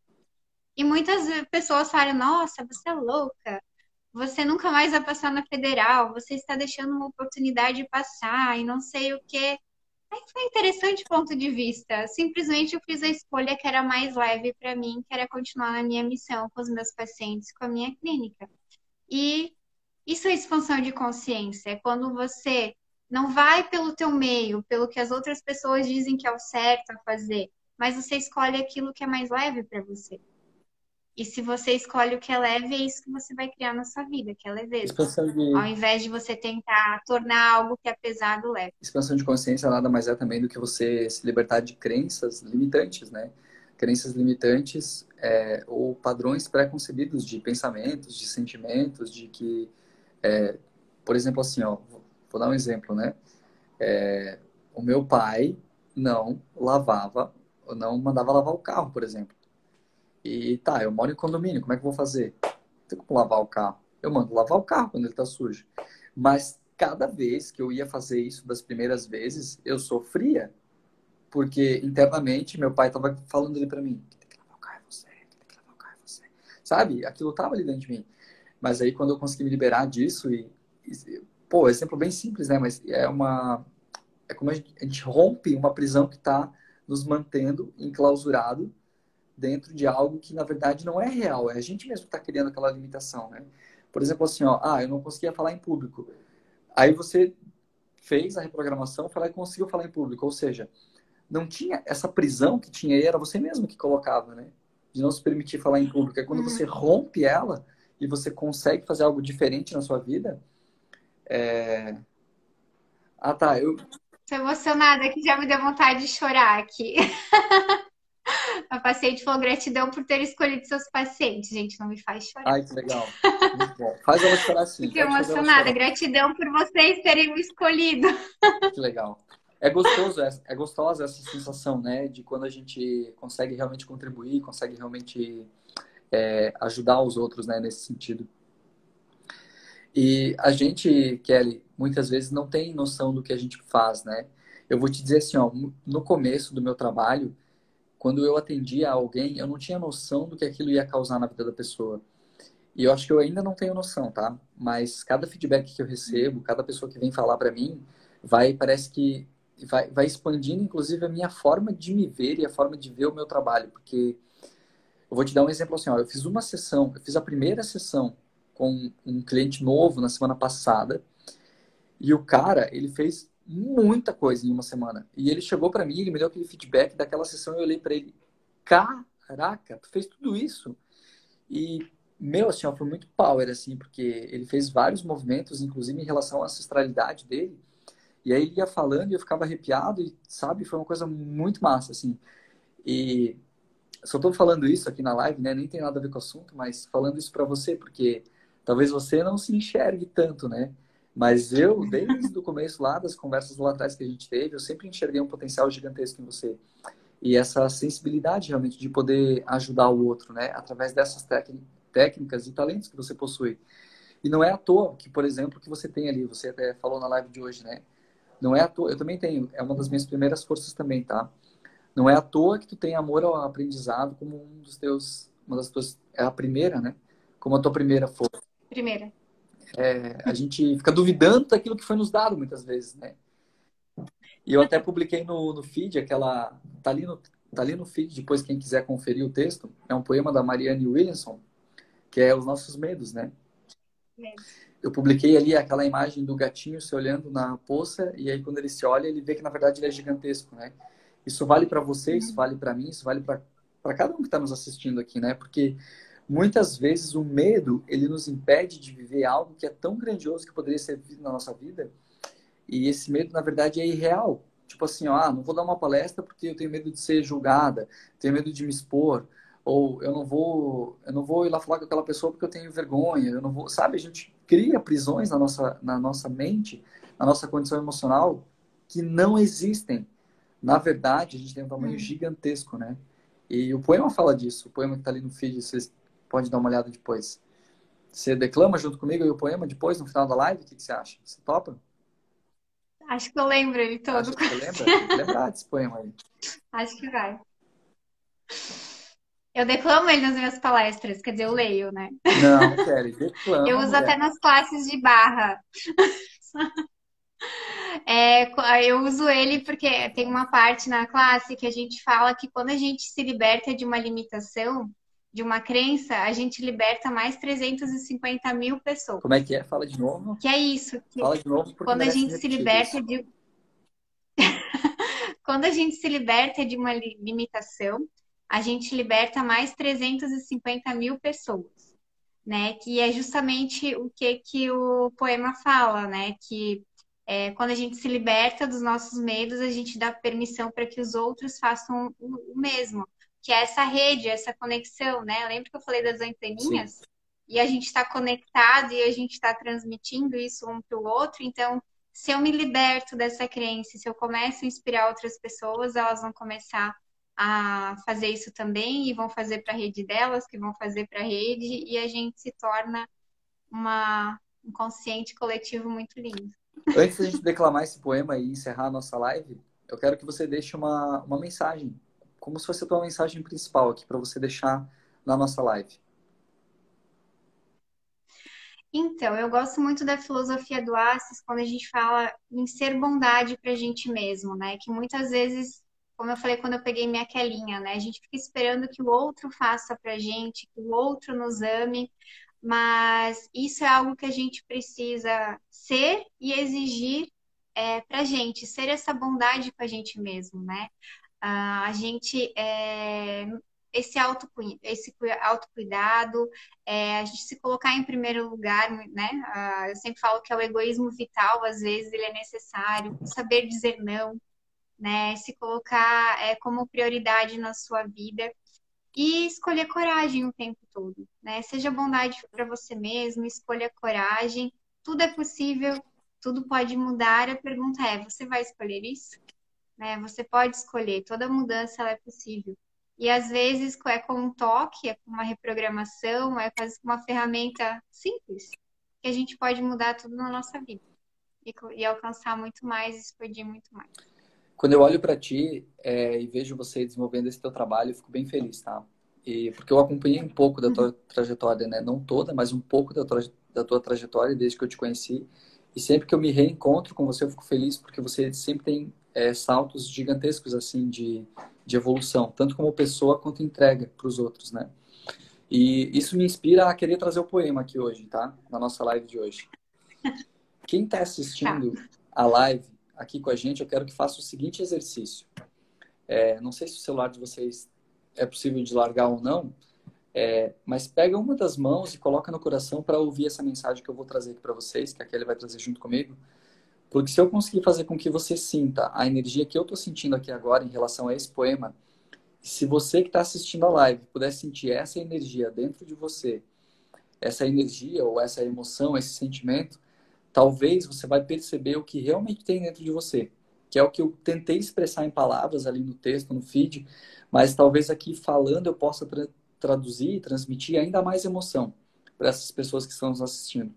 E muitas pessoas falam: Nossa, você é louca, você nunca mais vai passar na federal, você está deixando uma oportunidade passar e não sei o que. Aí foi interessante ponto de vista. Simplesmente eu fiz a escolha que era mais leve para mim, que era continuar na minha missão com os meus pacientes, com a minha clínica. E isso é expansão de consciência. É quando você não vai pelo teu meio, pelo que as outras pessoas dizem que é o certo a fazer, mas você escolhe aquilo que é mais leve para você. E se você escolhe o que é leve, é isso que você vai criar na sua vida, que é leveza. De... Ao invés de você tentar tornar algo que é pesado leve. Expansão de consciência nada mais é também do que você se libertar de crenças limitantes, né? Crenças limitantes é, ou padrões pré-concebidos de pensamentos, de sentimentos, de que, é, por exemplo, assim, ó, vou dar um exemplo, né? É, o meu pai não lavava, não mandava lavar o carro, por exemplo. E tá, eu moro em condomínio, como é que eu vou fazer? Tem como lavar o carro. Eu mando lavar o carro quando ele tá sujo. Mas cada vez que eu ia fazer isso das primeiras vezes, eu sofria. Porque internamente meu pai tava falando ali para mim: tem que lavar o carro é você, tem que lavar o carro é você. Sabe? Aquilo tava ali dentro de mim. Mas aí quando eu consegui me liberar disso e. e pô, exemplo bem simples, né? Mas é uma. É como a gente, a gente rompe uma prisão que está nos mantendo enclausurado dentro de algo que na verdade não é real, é a gente mesmo que está criando aquela limitação, né? Por exemplo, assim, ó, ah, eu não conseguia falar em público. Aí você fez a reprogramação, foi lá e conseguiu falar em público, ou seja, não tinha essa prisão que tinha aí, era você mesmo que colocava, né? De não se permitir falar em público. É quando uhum. você rompe ela e você consegue fazer algo diferente na sua vida. É... Ah, tá. Eu. Tô emocionada que já me deu vontade de chorar aqui. (laughs) A paciente falou gratidão por ter escolhido seus pacientes. Gente, não me faz chorar. Ai, que legal. Muito bom. Faz ela chorar sim. Fiquei emocionada. Gratidão por vocês terem me escolhido. Que legal. É gostoso, é, é gostosa essa sensação, né? De quando a gente consegue realmente contribuir, consegue realmente é, ajudar os outros, né? Nesse sentido. E a gente, Kelly, muitas vezes não tem noção do que a gente faz, né? Eu vou te dizer assim, ó, no começo do meu trabalho, quando eu atendia alguém, eu não tinha noção do que aquilo ia causar na vida da pessoa. E eu acho que eu ainda não tenho noção, tá? Mas cada feedback que eu recebo, cada pessoa que vem falar para mim, vai, parece que vai, vai expandindo, inclusive, a minha forma de me ver e a forma de ver o meu trabalho. Porque eu vou te dar um exemplo assim, ó, eu fiz uma sessão, eu fiz a primeira sessão com um cliente novo na semana passada, e o cara, ele fez muita coisa em uma semana. E ele chegou para mim, ele me deu aquele feedback daquela sessão eu olhei para ele, caraca, tu fez tudo isso? E meu, assim, ó, foi muito power, assim, porque ele fez vários movimentos, inclusive em relação à ancestralidade dele. E aí ele ia falando e eu ficava arrepiado e, sabe, foi uma coisa muito massa, assim. E só tô falando isso aqui na live, né? Nem tem nada a ver com o assunto, mas falando isso para você, porque talvez você não se enxergue tanto, né? Mas eu, desde o começo lá, das conversas lá atrás que a gente teve, eu sempre enxerguei um potencial gigantesco em você. E essa sensibilidade realmente de poder ajudar o outro, né? Através dessas técnicas e talentos que você possui. E não é à toa que, por exemplo, que você tem ali, você até falou na live de hoje, né? Não é à toa, eu também tenho, é uma das minhas primeiras forças também, tá? Não é à toa que tu tem amor ao aprendizado como um dos teus, uma das tuas, é a primeira, né? Como a tua primeira força. Primeira é, a gente fica duvidando daquilo que foi nos dado muitas vezes, né? E eu até publiquei no, no feed aquela. Tá ali, no, tá ali no feed, depois quem quiser conferir o texto. É um poema da Marianne Williamson, que é Os Nossos Medos, né? Eu publiquei ali aquela imagem do gatinho se olhando na poça, e aí quando ele se olha, ele vê que na verdade ele é gigantesco, né? Isso vale para você, isso vale para mim, isso vale para cada um que está nos assistindo aqui, né? Porque Muitas vezes o medo, ele nos impede de viver algo que é tão grandioso que poderia ser vivido na nossa vida. E esse medo, na verdade, é irreal. Tipo assim, ó, ah, não vou dar uma palestra porque eu tenho medo de ser julgada, tenho medo de me expor, ou eu não vou, eu não vou ir lá falar com aquela pessoa porque eu tenho vergonha, eu não vou, sabe? A gente cria prisões na nossa, na nossa mente, na nossa condição emocional que não existem. Na verdade, a gente tem um tamanho hum. gigantesco, né? E o poema fala disso, o poema que está ali no feed, vocês Pode dar uma olhada depois. Você declama junto comigo e o poema depois, no final da live? O que, que você acha? Você topa? Acho que eu lembro ele todo. Acho que você lembra? Tem que lembrar desse poema aí. (laughs) Acho que vai. Eu declamo ele nas minhas palestras, quer dizer, eu leio, né? Não, Kelly, declama. Eu uso mulher. até nas classes de barra. (laughs) É, eu uso ele porque tem uma parte na classe que a gente fala que quando a gente se liberta de uma limitação, de uma crença, a gente liberta mais 350 mil pessoas. Como é que é? Fala de novo. Que é isso. Que Fala de novo. Quando a gente se liberta isso. de. (laughs) quando a gente se liberta de uma limitação, a gente liberta mais 350 mil pessoas. Né? Que é justamente o que, que o poema fala, né? Que é, quando a gente se liberta dos nossos medos, a gente dá permissão para que os outros façam o, o, mesmo, que é essa rede, essa conexão, né? Lembra que eu falei das anteninhas? Sim. E a gente está conectado e a gente está transmitindo isso um para o outro. Então, se eu me liberto dessa crença, se eu começo a inspirar outras pessoas, elas vão começar a fazer isso também e vão fazer para a rede delas, que vão fazer para a rede, e a gente se torna uma, um consciente coletivo muito lindo. Antes da gente declamar esse poema e encerrar a nossa live, eu quero que você deixe uma, uma mensagem, como se fosse a tua mensagem principal aqui, para você deixar na nossa live. Então, eu gosto muito da filosofia do Assis quando a gente fala em ser bondade para a gente mesmo, né? Que muitas vezes, como eu falei quando eu peguei minha quelinha, né? A gente fica esperando que o outro faça para a gente, que o outro nos ame, mas isso é algo que a gente precisa ser e exigir é, para a gente, ser essa bondade com a gente mesmo, né? Uh, a gente, é, esse, auto, esse autocuidado, é, a gente se colocar em primeiro lugar, né? Uh, eu sempre falo que é o egoísmo vital, às vezes ele é necessário, saber dizer não, né? Se colocar é, como prioridade na sua vida e escolher coragem o tempo todo, né? Seja bondade para você mesmo, escolha coragem. Tudo é possível, tudo pode mudar. A pergunta é: você vai escolher isso? Né? Você pode escolher. Toda mudança é possível. E às vezes é com um toque, é com uma reprogramação, é com uma ferramenta simples que a gente pode mudar tudo na nossa vida e, e alcançar muito mais, expandir muito mais. Quando eu olho para ti é, e vejo você desenvolvendo esse teu trabalho, eu fico bem feliz, tá? E porque eu acompanhei um pouco da tua uhum. trajetória, né? Não toda, mas um pouco da tua, da tua trajetória desde que eu te conheci. E sempre que eu me reencontro com você, eu fico feliz porque você sempre tem é, saltos gigantescos assim de, de evolução, tanto como pessoa quanto entrega para os outros, né? E isso me inspira a querer trazer o poema aqui hoje, tá? Na nossa live de hoje. Quem está assistindo a live aqui com a gente, eu quero que faça o seguinte exercício. É, não sei se o celular de vocês é possível de largar ou não, é, mas pega uma das mãos e coloca no coração para ouvir essa mensagem que eu vou trazer aqui para vocês, que a Kelly vai trazer junto comigo. Porque se eu conseguir fazer com que você sinta a energia que eu estou sentindo aqui agora em relação a esse poema, se você que está assistindo a live puder sentir essa energia dentro de você, essa energia ou essa emoção, esse sentimento, talvez você vai perceber o que realmente tem dentro de você, que é o que eu tentei expressar em palavras ali no texto, no feed, mas talvez aqui falando eu possa tra traduzir e transmitir ainda mais emoção para essas pessoas que estão nos assistindo.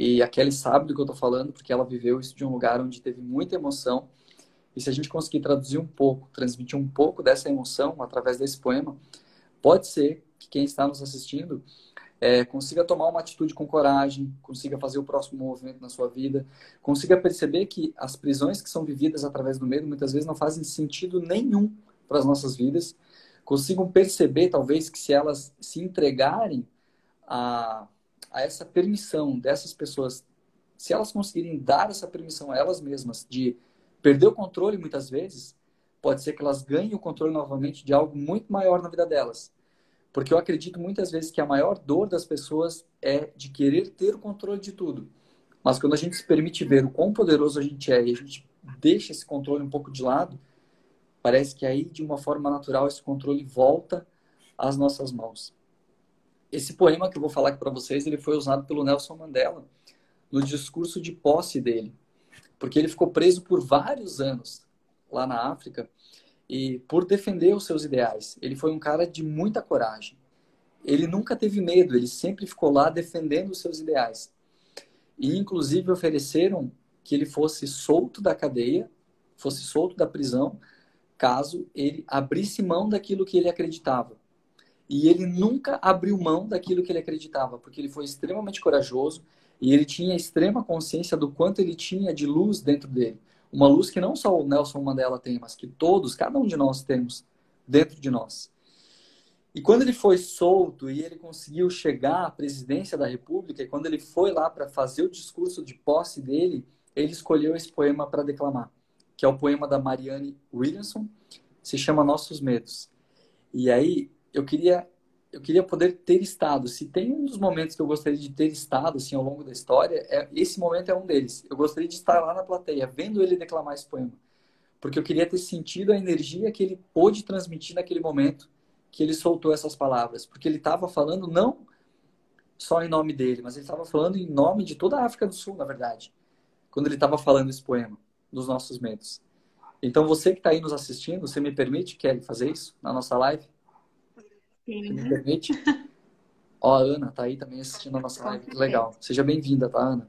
E a Kelly sabe do que eu estou falando, porque ela viveu isso de um lugar onde teve muita emoção. E se a gente conseguir traduzir um pouco, transmitir um pouco dessa emoção através desse poema, pode ser que quem está nos assistindo é, consiga tomar uma atitude com coragem, consiga fazer o próximo movimento na sua vida, consiga perceber que as prisões que são vividas através do medo muitas vezes não fazem sentido nenhum para as nossas vidas, consigam perceber talvez que se elas se entregarem a, a essa permissão dessas pessoas, se elas conseguirem dar essa permissão a elas mesmas de perder o controle muitas vezes, pode ser que elas ganhem o controle novamente de algo muito maior na vida delas porque eu acredito muitas vezes que a maior dor das pessoas é de querer ter o controle de tudo. Mas quando a gente se permite ver o quão poderoso a gente é e a gente deixa esse controle um pouco de lado, parece que aí, de uma forma natural, esse controle volta às nossas mãos. Esse poema que eu vou falar aqui para vocês, ele foi usado pelo Nelson Mandela no discurso de posse dele, porque ele ficou preso por vários anos lá na África e por defender os seus ideais. Ele foi um cara de muita coragem. ele nunca teve medo, ele sempre ficou lá defendendo os seus ideais. E, inclusive, ofereceram que ele fosse solto da cadeia, fosse solto da prisão, caso ele abrisse mão daquilo que ele acreditava. E ele nunca abriu mão daquilo que ele acreditava, porque ele foi extremamente corajoso e ele tinha extrema consciência do quanto ele tinha de luz dentro dele. Uma luz que não só o Nelson Mandela tem, mas que todos, cada um de nós temos dentro de nós. E quando ele foi solto e ele conseguiu chegar à presidência da República, e quando ele foi lá para fazer o discurso de posse dele, ele escolheu esse poema para declamar, que é o poema da Marianne Williamson, se chama Nossos Medos. E aí eu queria eu queria poder ter estado. Se tem um dos momentos que eu gostaria de ter estado assim ao longo da história, é, esse momento é um deles. Eu gostaria de estar lá na plateia, vendo ele declamar esse poema, porque eu queria ter sentido a energia que ele pôde transmitir naquele momento que ele soltou essas palavras, porque ele estava falando não só em nome dele, mas ele estava falando em nome de toda a África do Sul, na verdade, quando ele estava falando esse poema dos nossos medos. Então você que está aí nos assistindo, você me permite, Kelly, fazer isso na nossa live? Sim. Me permite? Ó, a Ana tá aí também assistindo a nossa live. Que legal. Seja bem-vinda, tá, Ana?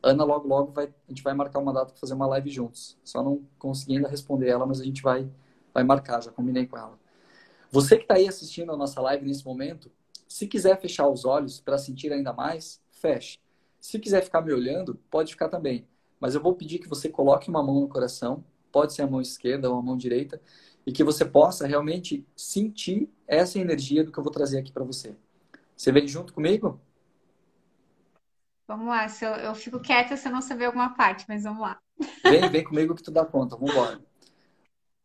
Ana, logo, logo vai, a gente vai marcar uma data para fazer uma live juntos. Só não consegui ainda responder ela, mas a gente vai, vai marcar, já combinei com ela. Você que está aí assistindo a nossa live nesse momento, se quiser fechar os olhos para sentir ainda mais, feche. Se quiser ficar me olhando, pode ficar também. Mas eu vou pedir que você coloque uma mão no coração, pode ser a mão esquerda ou a mão direita, e que você possa realmente sentir essa energia do que eu vou trazer aqui para você. Você vem junto comigo? Vamos lá, se eu, eu fico quieta se eu não saber alguma parte, mas vamos lá. Vem, vem comigo que tu dá conta, vamos embora.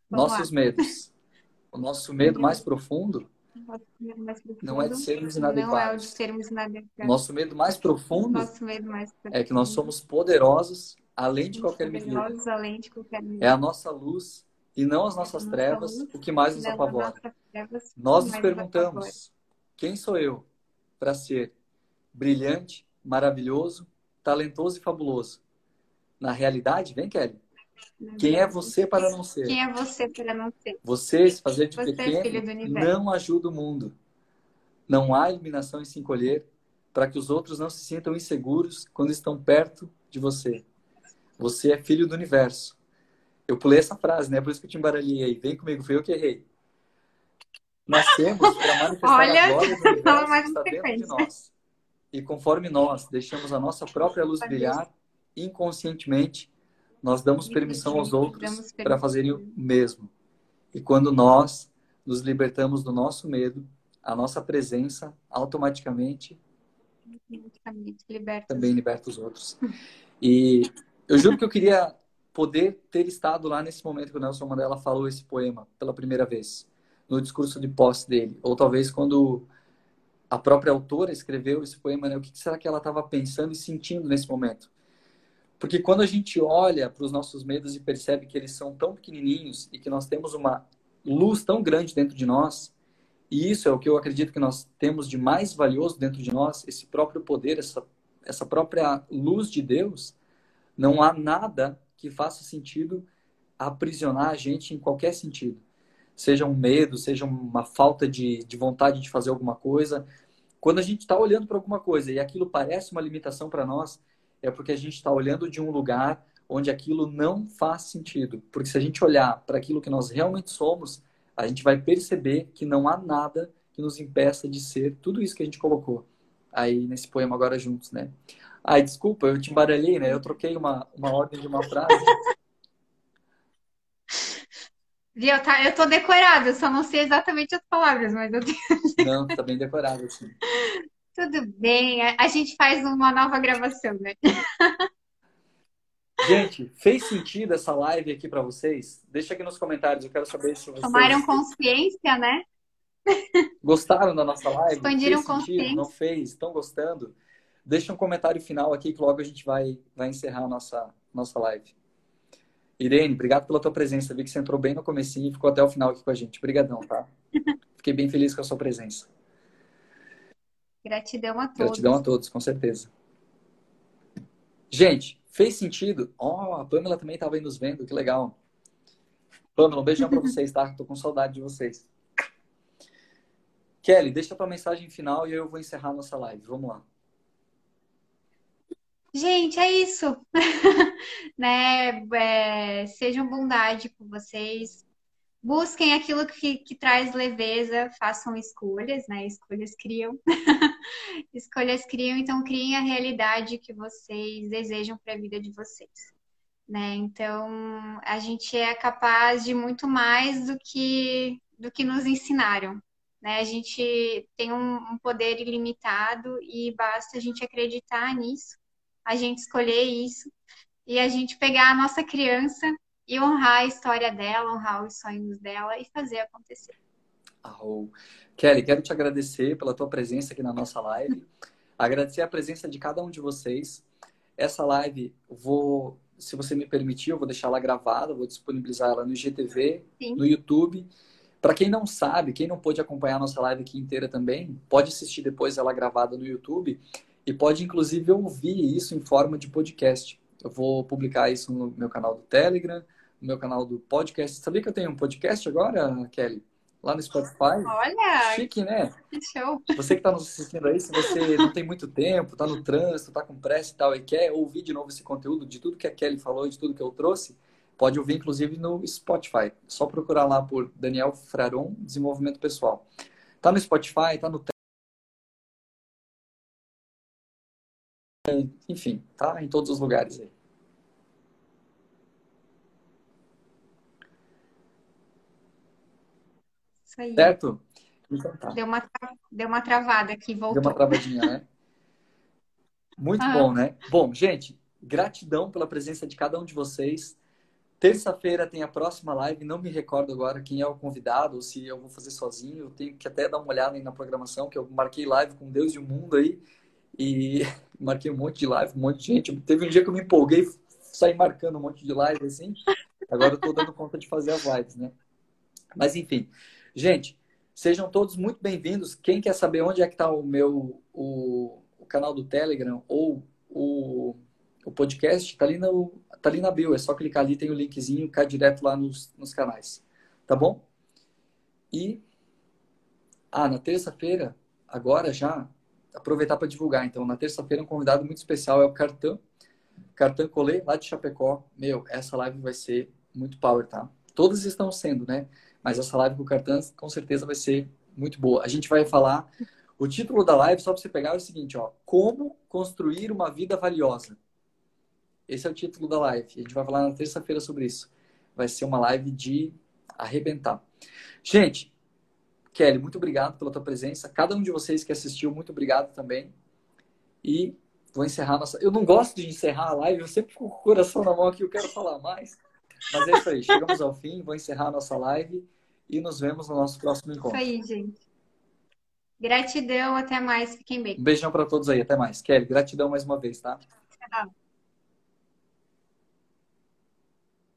Nossos lá. medos. O nosso medo mais profundo não é de sermos inadequados. Não é o de sermos inadequados. Nosso medo mais profundo, Nosso medo mais profundo é que nós somos poderosos além de qualquer medida. Além de qualquer medida. É a nossa luz e não as nossas nossa trevas o que mais nos apavora. Nós nos perguntamos: quem sou eu para ser brilhante, maravilhoso, talentoso e fabuloso? Na realidade, vem, Kelly, quem é você para não ser? Quem é você para não ser? Você, se fazer de você é pequeno, não ajuda o mundo. Não há iluminação em se encolher para que os outros não se sintam inseguros quando estão perto de você. Você é filho do universo. Eu pulei essa frase, né? Por isso que eu te embaralhei aí. Vem comigo, foi eu que errei. Nascemos para manifestar Olha, a glória do universo que está de nós. E conforme nós deixamos a nossa própria luz brilhar, inconscientemente, nós damos permissão aos outros para fazerem o mesmo. E quando nós nos libertamos do nosso medo, a nossa presença automaticamente também liberta os outros. E eu juro que eu queria poder ter estado lá nesse momento que o Nelson Mandela falou esse poema pela primeira vez, no discurso de posse dele, ou talvez quando a própria autora escreveu esse poema, né? O que será que ela estava pensando e sentindo nesse momento? Porque quando a gente olha para os nossos medos e percebe que eles são tão pequenininhos e que nós temos uma luz tão grande dentro de nós, e isso é o que eu acredito que nós temos de mais valioso dentro de nós, esse próprio poder, essa, essa própria luz de Deus, não há nada que faça sentido aprisionar a gente em qualquer sentido. Seja um medo, seja uma falta de, de vontade de fazer alguma coisa. Quando a gente está olhando para alguma coisa e aquilo parece uma limitação para nós, é porque a gente está olhando de um lugar onde aquilo não faz sentido. Porque se a gente olhar para aquilo que nós realmente somos, a gente vai perceber que não há nada que nos impeça de ser tudo isso que a gente colocou aí nesse poema agora juntos, né? Ai, desculpa, eu te embaralhei, né? Eu troquei uma, uma ordem de uma frase. Viu? Tá, eu tô decorada, eu só não sei exatamente as palavras, mas eu tenho. Não, tá bem decorada, sim. Tudo bem, a gente faz uma nova gravação, né? Gente, fez sentido essa live aqui para vocês? Deixa aqui nos comentários, eu quero saber se vocês. Tomaram consciência, né? Gostaram da nossa live? Expandiram consciência. Não fez? Estão gostando? Deixa um comentário final aqui que logo a gente vai, vai encerrar a nossa, nossa live. Irene, obrigado pela tua presença. Vi que você entrou bem no comecinho e ficou até o final aqui com a gente. Obrigadão, tá? (laughs) Fiquei bem feliz com a sua presença. Gratidão a todos. Gratidão a todos, com certeza. Gente, fez sentido? Ó, oh, a Pamela também estava aí nos vendo, que legal. Pamela, um beijão para (laughs) vocês, tá? Tô com saudade de vocês. Kelly, deixa a tua mensagem final e eu vou encerrar a nossa live. Vamos lá. Gente, é isso. (laughs) né? É, sejam bondade com vocês. Busquem aquilo que, que traz leveza, façam escolhas, né? Escolhas criam. (laughs) escolhas criam, então criem a realidade que vocês desejam para a vida de vocês. Né? Então, a gente é capaz de muito mais do que, do que nos ensinaram. Né? A gente tem um, um poder ilimitado e basta a gente acreditar nisso, a gente escolher isso e a gente pegar a nossa criança e honrar a história dela, honrar os sonhos dela e fazer acontecer. Oh. Kelly, quero te agradecer pela tua presença aqui na nossa live. Agradecer a presença de cada um de vocês. Essa live, vou, se você me permitir, eu vou deixar ela gravada, vou disponibilizar ela no IGTV, Sim. no YouTube. Para quem não sabe, quem não pôde acompanhar a nossa live aqui inteira também, pode assistir depois ela gravada no YouTube e pode inclusive ouvir isso em forma de podcast. Eu vou publicar isso no meu canal do Telegram, no meu canal do podcast. Sabia que eu tenho um podcast agora, Kelly? Lá no Spotify. Olha! Chique, né? Que show! Você que está nos assistindo aí, se você não tem muito tempo, está no trânsito, está com pressa e tal, e quer ouvir de novo esse conteúdo, de tudo que a Kelly falou, de tudo que eu trouxe, pode ouvir inclusive no Spotify. Só procurar lá por Daniel Fraron, Desenvolvimento Pessoal. Tá no Spotify, tá no enfim, tá em todos os lugares aí. Isso aí. Certo? Então tá. Deu uma, deu uma travada aqui, voltou. Deu uma travadinha, né? (laughs) Muito ah. bom, né? Bom, gente, gratidão pela presença de cada um de vocês. Terça-feira tem a próxima live, não me recordo agora quem é o convidado, ou se eu vou fazer sozinho. Eu tenho que até dar uma olhada aí na programação, que eu marquei live com Deus e o mundo aí. E (laughs) marquei um monte de live, um monte de gente. Teve um dia que eu me empolguei, saí marcando um monte de live assim. Agora eu tô dando conta de fazer as lives, né? Mas enfim, gente, sejam todos muito bem-vindos. Quem quer saber onde é que está o meu o, o, canal do Telegram ou o, o podcast, tá ali, no, tá ali na bio. É só clicar ali, tem o linkzinho, cai direto lá nos, nos canais. Tá bom? E. Ah, na terça-feira, agora já, aproveitar para divulgar. Então, na terça-feira, um convidado muito especial é o Cartan. Cartan Colê, lá de Chapecó. Meu, essa live vai ser muito power, tá? Todas estão sendo, né? Mas essa live com o Cartan, com certeza, vai ser muito boa. A gente vai falar. O título da live, só para você pegar, é o seguinte: ó, Como construir uma vida valiosa. Esse é o título da live. A gente vai falar na terça-feira sobre isso. Vai ser uma live de arrebentar. Gente, Kelly, muito obrigado pela tua presença. Cada um de vocês que assistiu, muito obrigado também. E vou encerrar nossa. Eu não gosto de encerrar a live, eu sempre fico com o coração na mão aqui, eu quero falar mais. Mas é isso aí, chegamos ao fim, vou encerrar a nossa live e nos vemos no nosso próximo encontro. Isso aí, gente. Gratidão, até mais, fiquem bem. Um beijão para todos aí, até mais. Kelly, gratidão mais uma vez, tá? Tchau.